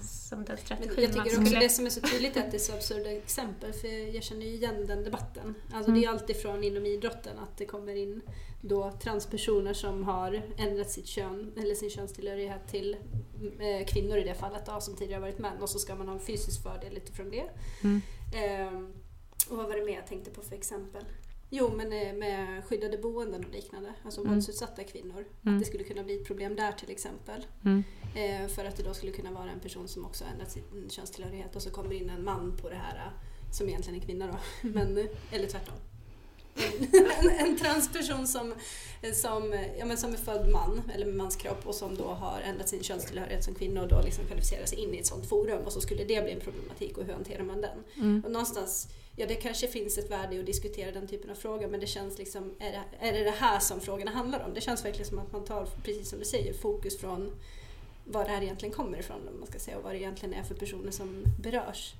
som den Men strategin jag man tycker också skulle... det som är så tydligt är att det är så absurda exempel för jag känner ju igen den debatten. Alltså det är alltid från inom idrotten att det kommer in då transpersoner som har ändrat sitt kön eller sin könstillhörighet till eh, kvinnor i det fallet då, som tidigare varit män och så ska man ha en fysisk fördel utifrån det. Mm. Ehm, och vad var det mer jag tänkte på för exempel? Jo, men eh, med skyddade boenden och liknande, alltså Mm. våldsutsatta kvinnor. Mm. Att det skulle kunna bli ett problem där till exempel. Mm. Eh, för att det då skulle kunna vara en person som också ändrat sin könstillhörighet och så kommer in en man på det här eh, som egentligen är kvinna då. Men, eh, eller tvärtom. En, en transperson som, som, ja, men som är född man eller med manskropp och som då har ändrat sin könstillhörighet som kvinna och då liksom kvalificerar sig in i ett sånt forum och så skulle det bli en problematik och hur hanterar man den? Mm. Och någonstans, ja det kanske finns ett värde i att diskutera den typen av frågor men det känns liksom, är det, är det det här som frågorna handlar om? Det känns verkligen som att man tar, precis som du säger, fokus från var det här egentligen kommer ifrån om man ska säga och vad det egentligen är för personer som berörs.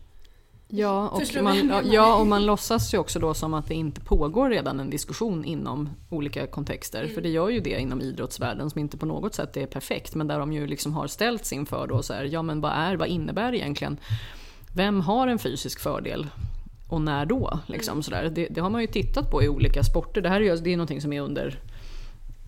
Ja och, man, ja, och man låtsas ju också då som att det inte pågår redan en diskussion inom olika kontexter. Mm. För det gör ju det inom idrottsvärlden som inte på något sätt är perfekt. Men där de ju liksom har ställts inför då så här, ja men vad är, vad innebär egentligen, vem har en fysisk fördel och när då? Liksom, sådär. Det, det har man ju tittat på i olika sporter. Det här är ju det är någonting som är under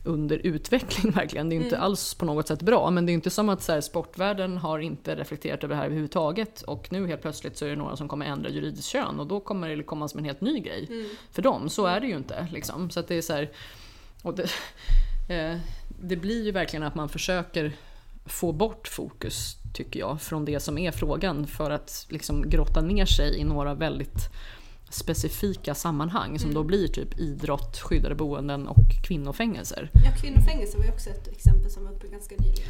under utveckling verkligen. Det är inte Mm. alls på något sätt bra. Men det är inte som att så här, sportvärlden har inte reflekterat över det här överhuvudtaget. Och nu helt plötsligt så är det några som kommer ändra juridiskt kön och då kommer det komma som en helt ny grej Mm. för dem. Så är det ju inte. Liksom. Så att det är så här, och det, eh, det blir ju verkligen att man försöker få bort fokus, tycker jag, från det som är frågan för att liksom grotta ner sig i några väldigt specifika sammanhang som då blir typ idrott, skyddade boenden och kvinnofängelser. Ja, kvinnofängelse var ju också ett exempel som var uppe ganska nyligen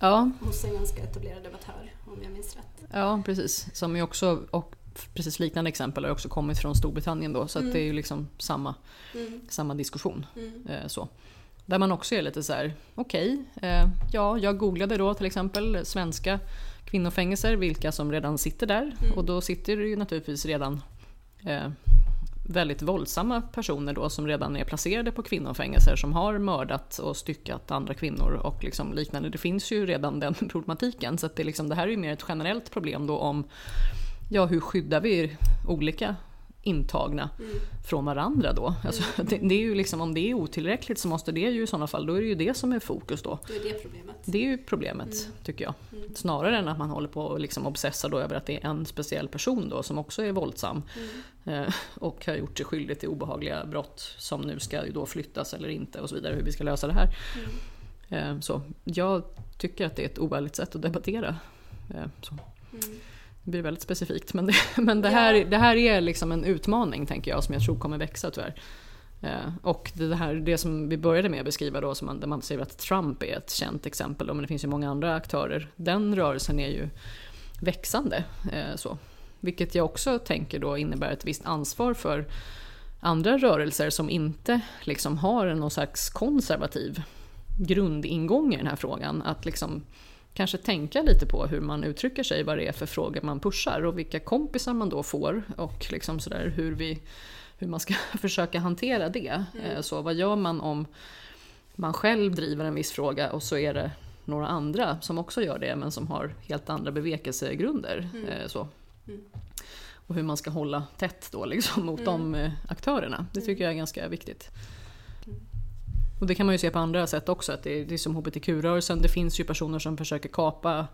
Ja, hos en ganska etablerad debattör, om jag minns rätt. ja precis. Som är också, och precis liknande exempel har också kommit från Storbritannien då, så Mm. det är ju liksom samma, Mm. samma diskussion. Mm. Eh, så. Där man också är lite så här: okej, eh, ja jag googlade då till exempel svenska kvinnofängelser, vilka som redan sitter där. Mm. Och då sitter det ju naturligtvis redan eh, väldigt våldsamma personer då som redan är placerade på kvinnofängelser som har mördat och styckat andra kvinnor och liksom liknande. Det finns ju redan den problematiken. Så att det, liksom, det här är ju mer ett generellt problem då om ja, hur skyddar vi olika intagna Mm. från varandra då? Alltså, det, det är ju liksom, om det är otillräckligt så måste det ju i sådana fall, då är det ju det som är fokus då. Det är det problemet. Det är ju problemet, tycker jag. Mm. Snarare än att man håller på och liksom obsessar då över att det är en speciell person då som också är våldsam Mm. eh, och har gjort sig skyldig till obehagliga brott som nu ska ju då flyttas eller inte och så vidare, hur vi ska lösa det här. Mm. Eh, så jag tycker att det är ett oärligt sätt att debattera. Eh. Mm. Det blir väldigt specifikt men det, men det, Ja. här, det här är liksom en utmaning tänker jag som jag tror kommer växa tyvärr. Eh, och det, här, det som vi började med att beskriva då, som man, där man säger att Trump är ett känt exempel, då, men det finns ju många andra aktörer. Den rörelsen är ju växande. Eh, så. Vilket jag också tänker då innebär ett visst ansvar för andra rörelser som inte liksom har någon slags konservativ grundingång i den här frågan. Att liksom kanske tänka lite på hur man uttrycker sig, vad det är för frågor man pushar och vilka kompisar man då får och liksom sådär hur, vi, hur man ska försöka hantera det. Eh, Så vad gör man om man själv driver en viss fråga och så är det några andra som också gör det men som har helt andra bevekelsegrunder. eh, Så. Mm. Och hur man ska hålla tätt då liksom mot de eh, aktörerna. Det tycker jag är ganska viktigt. Och det kan man ju se på andra sätt också, att det är, det är som hbtq-rörelsen, det finns ju personer som försöker kapa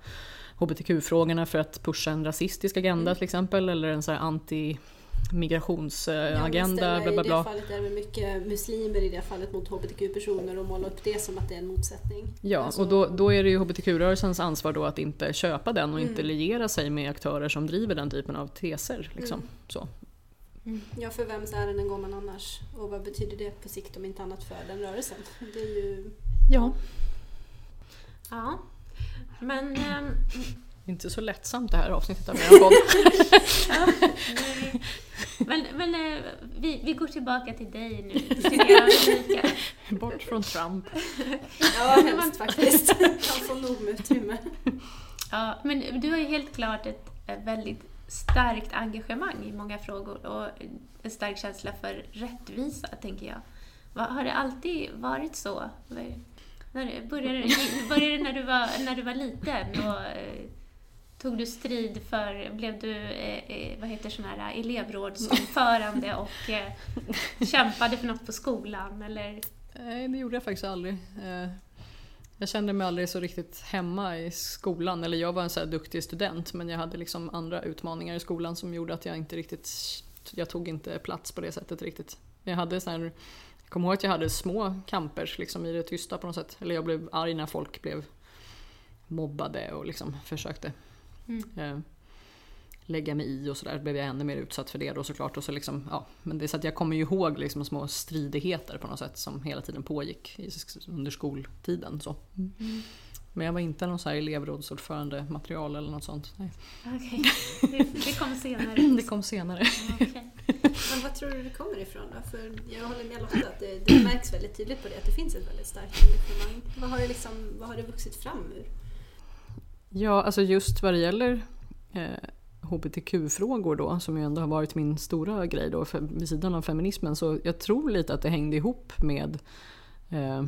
hbtq-frågorna för att pusha en rasistisk agenda till exempel, eller en sån här anti-migrationsagenda, bla bla I det bla. fallet är det mycket muslimer i det fallet mot hbtq-personer och måla upp det som att det är en motsättning. Ja, Alltså- och då, då är det ju hbtq-rörelsens ansvar då att inte köpa den och inte Mm. liera sig med aktörer som driver den typen av teser. Liksom. Mm. Så. Ja, för vems ärenden går man annars? Och vad betyder det på sikt om inte annat för den rörelsen? Det är ju... Ja, Ja. Men ehm, inte så lättsamt det här avsnittet av er podd. Ja, men, men eh, vi, vi går tillbaka till dig nu, till. Bort från Trump. Ja, hemskt faktiskt. Han får nog med utrymme. Ja, men du har ju helt klart ett, ett väldigt starkt engagemang i många frågor och en stark känsla för rättvisa, tänker jag. Har det alltid varit så? Började, det- började när du var, när du var liten? Och, eh, tog du strid för, blev du eh, eh, vad heter sån här elevrådsordförande och eh, kämpade för något på skolan? Eller? Nej, det gjorde jag faktiskt aldrig. Eh, Eh, Jag kände mig aldrig så riktigt hemma i skolan. Eller jag var en så här duktig student men jag hade liksom andra utmaningar i skolan som gjorde att jag inte riktigt... Jag tog inte plats på det sättet riktigt. Jag hade så här, jag kommer ihåg att jag hade små kamper liksom i det tysta på något sätt. Eller jag blev arg när folk blev mobbade och liksom försökte Mm. Lägga mig i och sådär. blev jag ännu mer utsatt för det då såklart. Och så liksom, ja, men det är så att jag kommer ju ihåg liksom små stridigheter på något sätt som hela tiden pågick under skoltiden. Så. Men jag var inte någon så här elevrådsordförande material eller något sånt. Nej. Okej, det, det kom senare. Det kom senare. Okej. Men vad tror du det kommer ifrån då? För jag håller med Lotta att det, det märks väldigt tydligt på det att det finns ett väldigt starkt engagemang. Vad har det, liksom, vad har det vuxit fram ur? Ja, alltså just vad det gäller eh, hbtq-frågor då, som ju ändå har varit min stora grej då, för, vid sidan av feminismen, så jag tror lite att det hängde ihop med eh,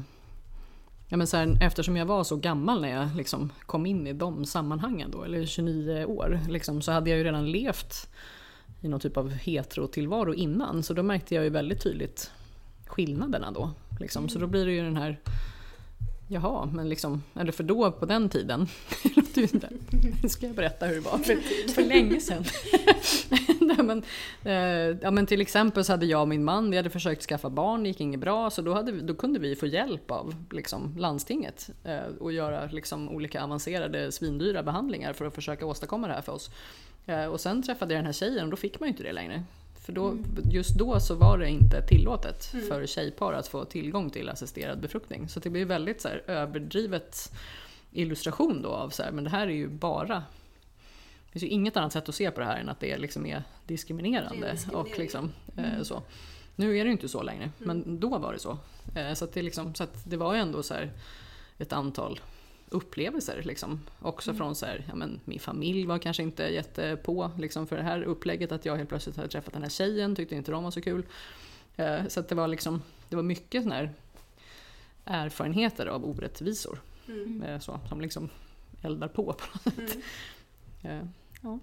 Ja, men så här, eftersom jag var så gammal när jag liksom kom in i de sammanhangen då, eller 29 år, liksom, så hade jag ju redan levt i någon typ av heterotillvaro innan. Så då märkte jag ju väldigt tydligt skillnaderna då. Liksom. Så då blir det ju den här Jaha, men liksom, eller för då på den tiden, nu ska jag berätta hur det var för, för länge sedan. Nej, men, eh, ja, men till exempel så hade jag och min man, vi hade försökt skaffa barn, det gick inget bra, så då, hade vi, då kunde vi få hjälp av liksom, landstinget eh, och göra liksom, olika avancerade svindyra behandlingar för att försöka åstadkomma det här för oss. Eh, och sen träffade jag den här tjejen och då fick man ju inte det längre. För då, just då så var det inte tillåtet för tjejpar att få tillgång till assisterad befruktning. Så det blir väldigt så här överdrivet illustration då av så här, men det här är ju bara det finns ju inget annat sätt att se på det här än att det liksom är diskriminerande. Är diskriminering. och liksom, eh, så. Nu är det ju inte så längre, men då var det så. Eh, så att det, liksom, så att det var ju ändå så här ett antal upplevelser. Liksom. Också från så här, ja, men, min familj var kanske inte jättepå liksom, för det här upplägget. Att jag helt plötsligt hade träffat den här tjejen, tyckte inte de var så kul. Eh, så att det var liksom, det var mycket sån här erfarenheter av orättvisor. Mm. Eh, så, som liksom eldar på på något sätt. Eh, ja.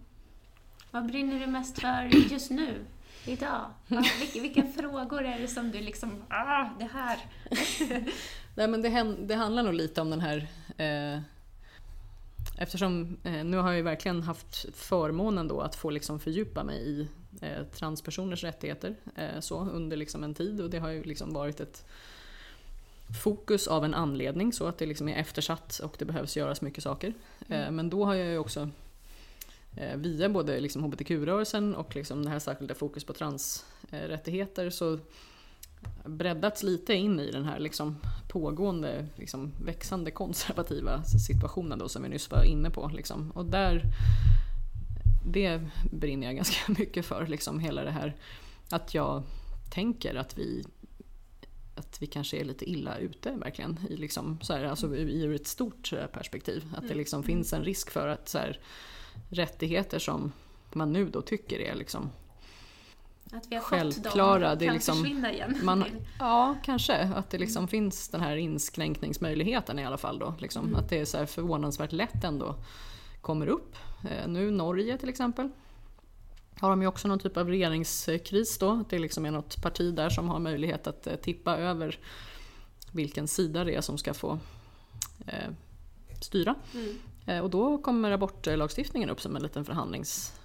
Vad brinner du mest för just nu? Idag? Vad- Vilka, vilka frågor är det som du liksom, ah, det här. Nej, men det, det handlar nog lite om den här... Eh, eftersom eh, nu har jag ju verkligen haft förmånen då att få liksom fördjupa mig i eh, transpersoners rättigheter eh, så, under liksom en tid och det har ju liksom varit ett fokus av en anledning så att det liksom är eftersatt och det behövs göras mycket saker. Eh, men då har jag ju också via både liksom hbtq-rörelsen och liksom det här särskilda fokus på transrättigheter så breddats lite in i den här liksom pågående, liksom växande konservativa situationen då som vi nyss var inne på. Liksom. Och där, det brinner jag ganska mycket för, liksom hela det här att jag tänker att vi att vi kanske är lite illa ute verkligen, i, liksom, så här, alltså, i- ur ett stort eh, perspektiv. Att det liksom finns en risk för att så här, rättigheter som man nu då tycker är liksom Att vi har Självklara, fått dem det är kan liksom- försvinna igen. Man, ja, kanske. Att det liksom finns den här inskränkningsmöjligheten i alla fall. Då, liksom. Att det är så här förvånansvärt lätt ändå kommer upp. Eh, nu Norge till exempel. Har de ju också någon typ av regeringskris då. Att det liksom är något parti där som har möjlighet att eh, tippa över vilken sida det är som ska få eh, styra. Mm. Eh, och då kommer abortlagstiftningen upp som en liten förhandlingsgrej.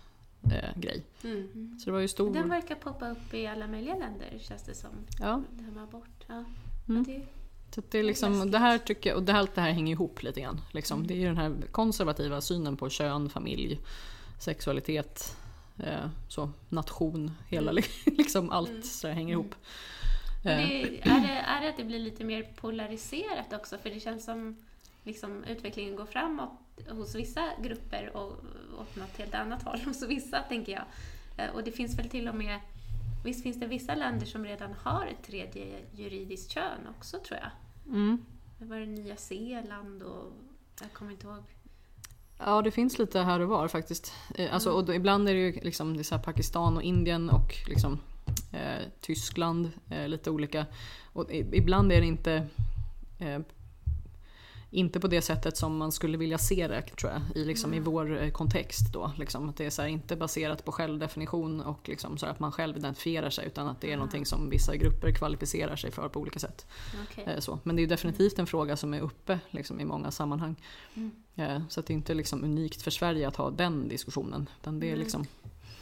Eh, grej. Mm. Så det var ju stor... Den verkar poppa upp i alla möjliga länder känns det som. Ja, Det här med abort. Ja. Mm. Det, Så det, är liksom, det här tycker jag, och det, allt det här hänger ihop lite grann. Liksom. Det är ju den här konservativa synen på kön, familj, sexualitet, eh, så, nation, hela liksom allt så där hänger ihop. Men Eh, det, är, det, är det att det blir lite mer polariserat också? För det känns som liksom, utvecklingen går framåt hos vissa grupper och åt något helt annat håll hos vissa, tänker jag. Eh, Och det finns väl till och med, visst finns det vissa länder som redan har ett tredje juridiskt kön också, tror jag. mm. Det var det Nya Zeeland och jag kommer inte ihåg. Ja, det finns lite här och var faktiskt. Eh, Alltså, och då, ibland är det ju liksom, det är Pakistan och Indien och liksom, eh, Tyskland, eh, lite olika. Och ibland är det inte eh, inte på det sättet som man skulle vilja se det tror jag, i, liksom, i vår eh, kontext. Då, liksom, att det är så här, inte baserat på självdefinition och liksom, så här, att man själv identifierar sig utan att det är någonting som vissa grupper kvalificerar sig för på olika sätt. Okej. Eh, Så. Men det är ju definitivt en fråga som är uppe liksom, i många sammanhang. Mm. Eh, Så att det är inte liksom unikt för Sverige att ha den diskussionen. Utan det är liksom,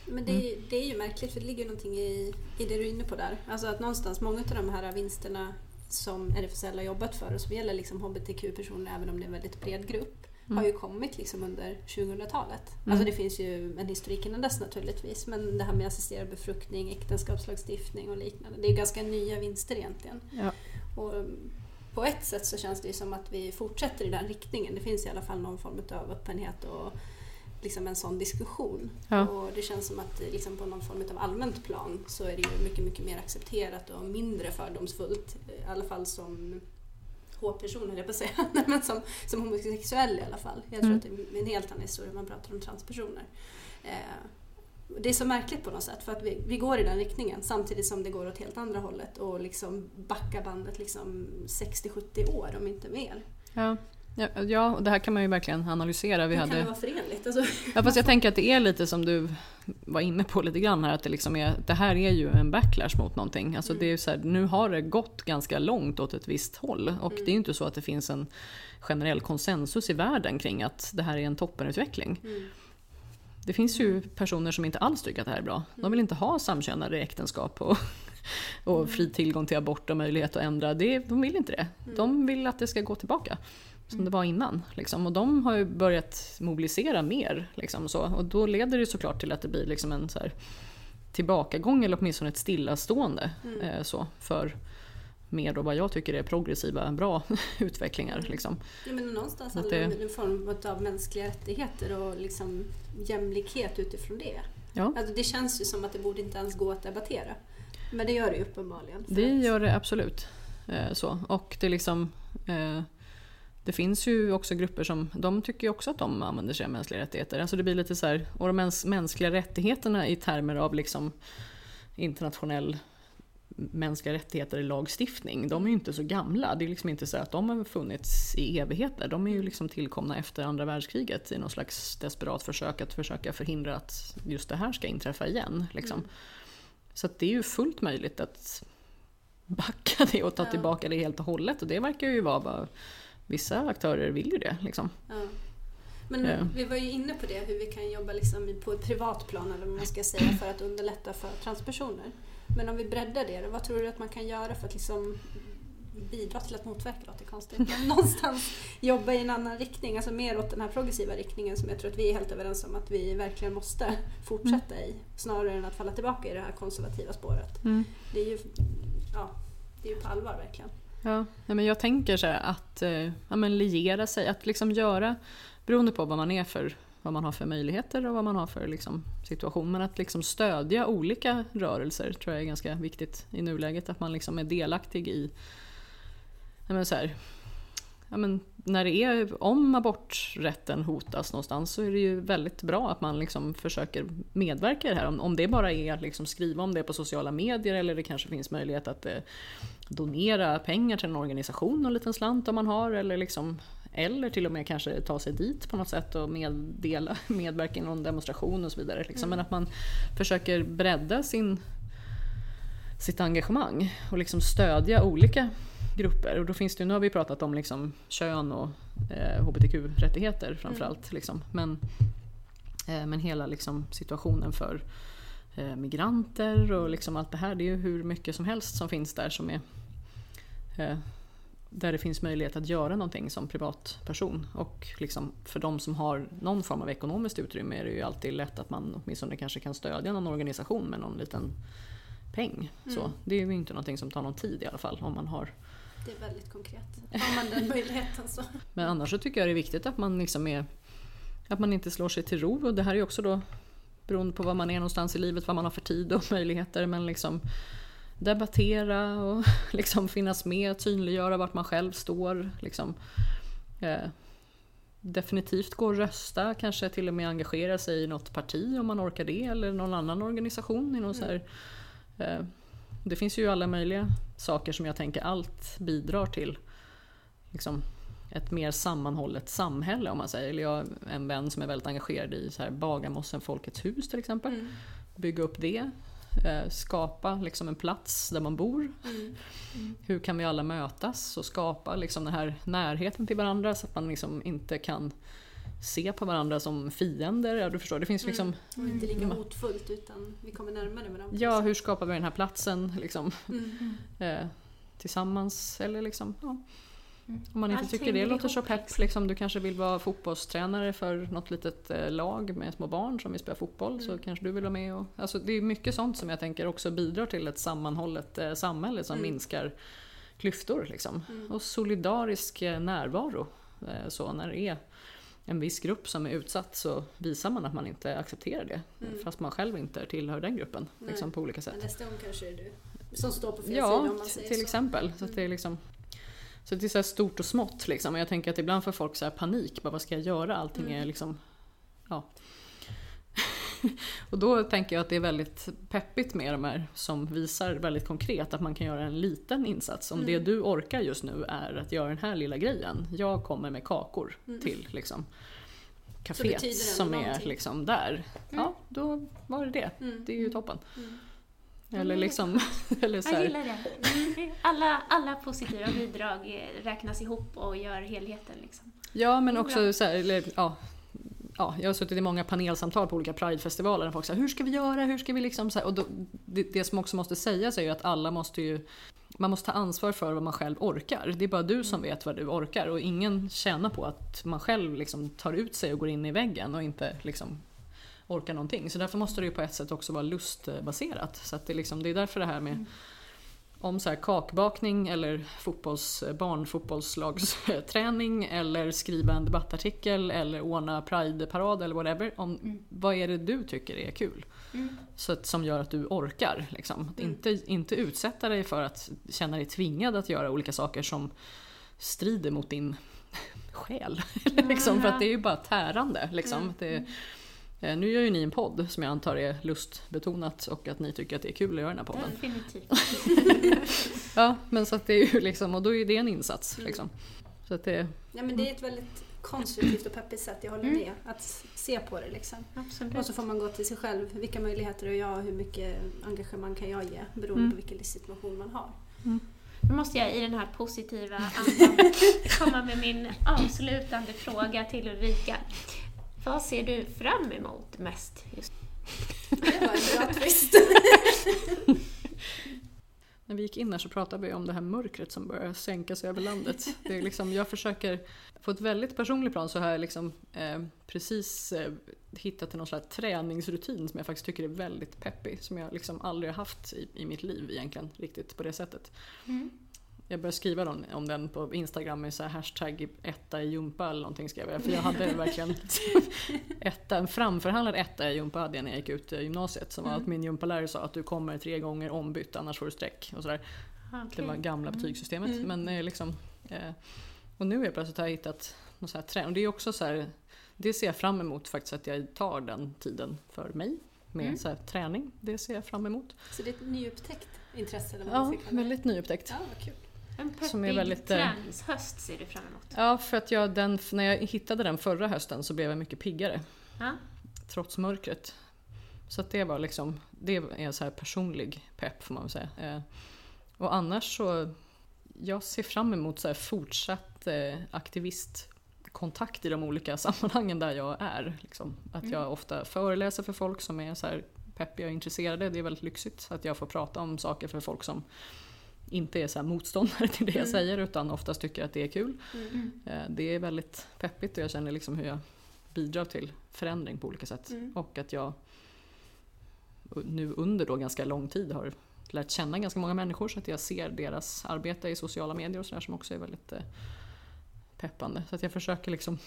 Men det är, det är ju märkligt för det ligger ju någonting i, i det du är inne på där. Alltså att någonstans, många av de här vinsterna som RFSL har jobbat för och som gäller liksom hbtq-personer, även om det är en väldigt bred grupp, har ju kommit liksom under 2000-talet. Alltså det finns ju en historik innan dess naturligtvis, men det här med assisterad befruktning, äktenskapslagstiftning och liknande, det är ganska nya vinster egentligen. ja. Och um, på ett sätt så känns det ju som att vi fortsätter i den riktningen. Det finns i alla fall någon form av öppenhet och liksom en sån diskussion. Ja. Och det känns som att eh, liksom på någon form av allmänt plan så är det ju mycket, mycket mer accepterat och mindre fördomsfullt. I alla fall som H-person höll jag på att säga. Men som, som homosexuell i alla fall. Jag tror Mm. att det är en helt annan historia om man pratar om transpersoner. Eh, det är så märkligt på något sätt för att vi, vi går i den riktningen samtidigt som det går åt helt andra hållet och liksom backar bandet liksom 60-70 år om inte mer. Ja. Ja, ja, och det här kan man ju verkligen analysera. Vi Hur kan hade... det vara förenligt? Alltså, Ja, fast jag tänker att det är lite som du var inne på lite grann här, att det, liksom är, det här är ju en backlash mot någonting. Alltså det är så här, nu har det gått ganska långt åt ett visst håll och det är ju inte så att det finns en generell konsensus i världen kring att det här är en toppenutveckling. mm. Det finns ju personer som inte alls tycker att det här är bra. De vill inte ha samkönade äktenskap och, och fri tillgång till abort och möjlighet att ändra. Det, de vill inte det. De vill att det ska gå tillbaka som det var innan. Liksom. Och de har ju börjat mobilisera mer. Liksom, så. Och då leder det såklart till att det blir liksom en så här, tillbakagång eller åtminstone ett stillastående eh, så, för mer då vad jag tycker är progressiva, bra utvecklingar. Liksom. Ja, men någonstans Att handlar det om en form av mänskliga rättigheter och liksom jämlikhet utifrån det. Ja, Alltså, det känns ju som att det borde inte ens gå att debattera. Men det gör det ju uppenbarligen. det gör det absolut. Eh, så. Och det liksom eh, det finns ju också grupper som de tycker också att de använder sig av mänskliga rättigheter. Alltså det blir lite så här, och de mäns- mänskliga rättigheterna i termer av liksom internationell mänskliga rättigheter i lagstiftning, de är ju inte så gamla. Det är liksom inte så att de har funnits i evigheter. De är ju liksom tillkomna efter andra världskriget i någon slags desperat försök att försöka förhindra att just det här ska inträffa igen. Liksom. Så att det är ju fullt möjligt att backa det och ta tillbaka det helt och hållet. Och det verkar ju vara vissa aktörer vill ju det. Liksom. Ja. Men Ja. vi var ju inne på det, hur vi kan jobba liksom på ett privat plan eller vad man ska säga för att underlätta för transpersoner. Men om vi breddar det, vad tror du att man kan göra för att liksom bidra till att motverka låter konstigt, men någonstans jobba i en annan riktning, alltså mer åt den här progressiva riktningen som jag tror att vi är helt överens om att vi verkligen måste fortsätta i, snarare än att falla tillbaka i det här konservativa spåret. Det är ju, ja, det är ju på allvar verkligen. Ja, nej, men jag tänker så här att eh, ja, men liera sig, att liksom göra, beroende på vad man är för, vad man har för möjligheter och vad man har för liksom, situation, men att liksom stödja olika rörelser tror jag är ganska viktigt i nuläget, att man liksom är delaktig i, ja, men så här, ja, men när det är, om aborträtten hotas någonstans så är det ju väldigt bra att man liksom försöker medverka i det här. Om, om det bara är att liksom skriva om det på sociala medier eller det kanske finns möjlighet att eh, donera pengar till en organisation och en liten slant om man har eller, liksom, eller till och med kanske ta sig dit på något sätt och meddela, medverka i någon demonstration och så vidare. Liksom. Men att man försöker bredda sin, sitt engagemang och liksom stödja olika grupper. Och då finns det, nu har vi pratat om liksom kön och eh, hbtq-rättigheter framförallt. Liksom. Men, eh, men hela liksom, situationen för eh, migranter och liksom allt det här. Det är ju hur mycket som helst som finns där som är eh, där det finns möjlighet att göra någonting som privatperson. Och liksom för de som har någon form av ekonomiskt utrymme är det ju alltid lätt att man åtminstone kanske kan stödja någon organisation med någon liten peng. Så, det är ju inte någonting som tar någon tid i alla fall om man har Det är väldigt konkret. Har man den möjligheten så. Men annars så tycker jag det är viktigt att man liksom är att man inte slår sig till ro och det här är också då beroende på var man är någonstans i livet, vad man har för tid och möjligheter men liksom debattera och liksom finnas med, synliggöra vart man själv står. Liksom. Eh, definitivt gå och rösta, kanske till och med engagera sig i något parti om man orkar det eller någon annan organisation. I någon så här, eh, det finns ju alla möjliga saker som jag tänker allt bidrar till liksom, ett mer sammanhållet samhälle om man säger. Eller jag har en vän som är väldigt engagerad i så här Bagarmossen Folkets hus till exempel. Bygga upp det. Eh, skapa liksom en plats där man bor. Hur kan vi alla mötas och skapa liksom den här närheten till varandra så att man liksom inte kan se på varandra som fiender. Ja, du förstår, det finns liksom Och inte lika hotfullt utan vi kommer närmare varandra. Ja, hur skapar vi den här platsen liksom, Mm. eh, tillsammans? Eller liksom, ja. Om man inte Allting tycker det låter så pepp, liksom, du kanske vill vara fotbollstränare för något litet eh, lag med små barn som vill spela fotboll så kanske du vill vara med. Och, alltså, det är mycket sånt som jag tänker också bidrar till ett sammanhållet eh, samhälle som minskar klyftor. Liksom. Och solidarisk eh, närvaro. Eh, så när det är en viss grupp som är utsatt så visar man att man inte accepterar det. Fast man själv inte tillhör den gruppen liksom, på olika sätt. Men nästa gång kanske det är du som står på fel sida Ja, om man säger till så. exempel. Så att det är liksom så det är så stort och smått liksom. Och jag tänker att ibland får folk så här panik. Bara, vad ska jag göra? Allting Mm. är liksom... Ja. och då tänker jag att det är väldigt peppigt med de här som visar väldigt konkret att man kan göra en liten insats. Om Mm. det du orkar just nu är att göra den här lilla grejen. Jag kommer med kakor Mm. till liksom kaféet som är någonting. liksom där. Ja, då var det det. Mm. Det är ju toppen. Mm. Eller liksom, eller så Jag här, gillar det. Mm. Alla, alla positiva bidrag eh, räknas ihop och gör helheten. Liksom. Ja men också så här, eller, ja, ja, jag har suttit i många panelsamtal på olika Pridefestivaler där folk säger hur ska vi göra, hur ska vi liksom så här, och då, det, det som också måste sägas är ju att alla måste ju man måste ta ansvar för vad man själv orkar. Det är bara du som vet vad du orkar och ingen tjänar på att man själv liksom tar ut sig och går in i väggen och inte liksom orkar någonting. Så därför måste det ju på ett sätt också vara lustbaserat. Så att det, liksom, det är därför det här med mm om så här kakbakning eller fotbolls, barnfotbollslagsträning eller skriva en debattartikel eller ordna Pride-parad eller whatever. Om, Mm. Vad är det du tycker är kul? Mm. Så att, som gör att du orkar. Liksom. Mm. Inte, inte utsätta dig för att känna dig tvingad att göra olika saker som strider mot din själ. liksom, för att det är ju bara tärande. Liksom. Mm. Det, eh, nu gör ju ni en podd som jag antar är lustbetonat och att ni tycker att det är kul att göra den här podden. Definitivt. Ja, men så att det är ju liksom, och då är det en insats. Mm. Liksom. Så att det, Ja, men det är ett väldigt konstruktivt och peppigt sätt, jag håller Mm. med. Att se på det liksom. Absolut. Och så får man gå till sig själv. Vilka möjligheter har jag? Hur mycket engagemang kan jag ge? Beroende Mm. på vilken livssituation man har. Nu måste jag i den här positiva andan komma med min avslutande fråga till Ulrika. Vad ser du fram emot mest just Det var en bra twist. när vi gick in här så pratade vi om det här mörkret som börjar sänka sig över landet. Det är liksom, jag försöker, på ett väldigt personligt plan så har jag liksom, eh, precis eh, hittat någon slags träningsrutin som jag faktiskt tycker är väldigt peppig. Som jag liksom aldrig har haft i, i mitt liv egentligen, riktigt på det sättet. Mm. Jag började skriva om, den på Instagram med så här hashtag etta i jumpa eller någonting skrev jag. För jag hade verkligen etta, en framförhandlad etta i jumpa hade jag när jag gick ut gymnasiet. Som var Mm. att min gympalärare sa att du kommer tre gånger ombytt annars får du streck. Och sådär. Det var gamla betygssystemet. Mm. Men eh, liksom, eh, och nu är plötsligt har jag hittat något så här trä- Och det är också så här, det ser jag fram emot faktiskt att jag tar den tiden för mig. Med Mm. så här, träning, det ser jag fram emot. Så det är ett nyupptäckt intresse? Eller vad Ja, väldigt nyupptäckt. Ja, vad kul. En peppig Som är väldigt, eh, träningshöst ser du fram emot. Ja, för att jag, den, när jag hittade den förra hösten så blev jag mycket piggare. Ja. Trots mörkret. Så det var liksom, det är så här personlig pepp får man väl säga. Eh, och annars så, jag ser fram emot så här fortsatt eh, aktivistkontakt i de olika sammanhangen där jag är. Liksom. Att Mm. jag ofta föreläser för folk som är så här peppiga och intresserade. Det är väldigt lyxigt att jag får prata om saker för folk som inte är så motståndare till det jag Mm. säger utan oftast tycker att det är kul. Mm. Eh, Det är väldigt peppigt och jag känner liksom hur jag bidrar till förändring på olika sätt. Mm. Och att jag nu under då ganska lång tid har lärt känna ganska många människor så att jag ser deras arbete i sociala medier och sådär som också är väldigt eh, peppande. Så att jag försöker liksom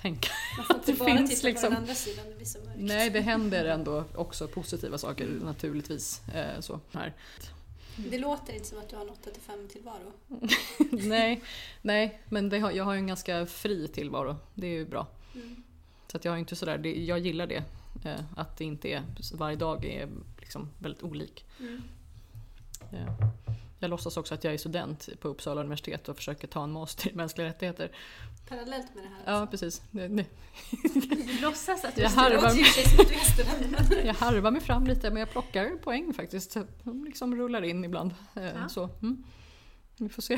tänka. Inte Det finns liksom- andra sidan, det blir så mörkt. Nej, det händer ändå också positiva saker naturligtvis. Eh, så här. Det låter inte som att du har nått 85 tillvaro. nej, nej, men har, jag har ju en ganska fri tillvaro. Det är ju bra. Mm. Så att jag har inte sådär, det, jag gillar det. Eh, att det inte är, varje dag är liksom väldigt olik. Mm. Eh, jag låtsas också att jag är student på Uppsala universitet och försöker ta en master i mänskliga rättigheter. Parallellt med det här. Ja, alltså. precis. Det, det, Du låtsas att du Jag harvar- men- jag harvar mig fram lite men jag plockar poäng faktiskt. De liksom rullar in ibland. Eh, Ja. Så, mm. Vi får se.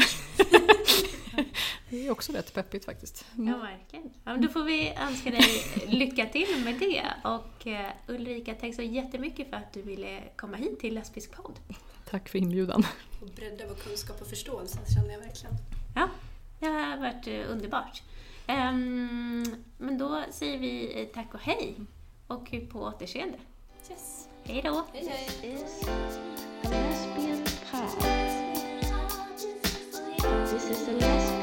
det är också rätt peppigt faktiskt. Mm. Ja, verkligen. Ja, men då får vi önska dig lycka till med det. Och eh, Ulrika, tack så jättemycket för att du ville komma hit till Lesbisk podd. Tack för inbjudan. Och bredda vår kunskap och förståelse känner jag verkligen. Ja, det har varit eh, underbart. Ehm, men då säger vi eh, tack och hej och på återseende. Yes. Hej då! Hej, hej. This is a lesbian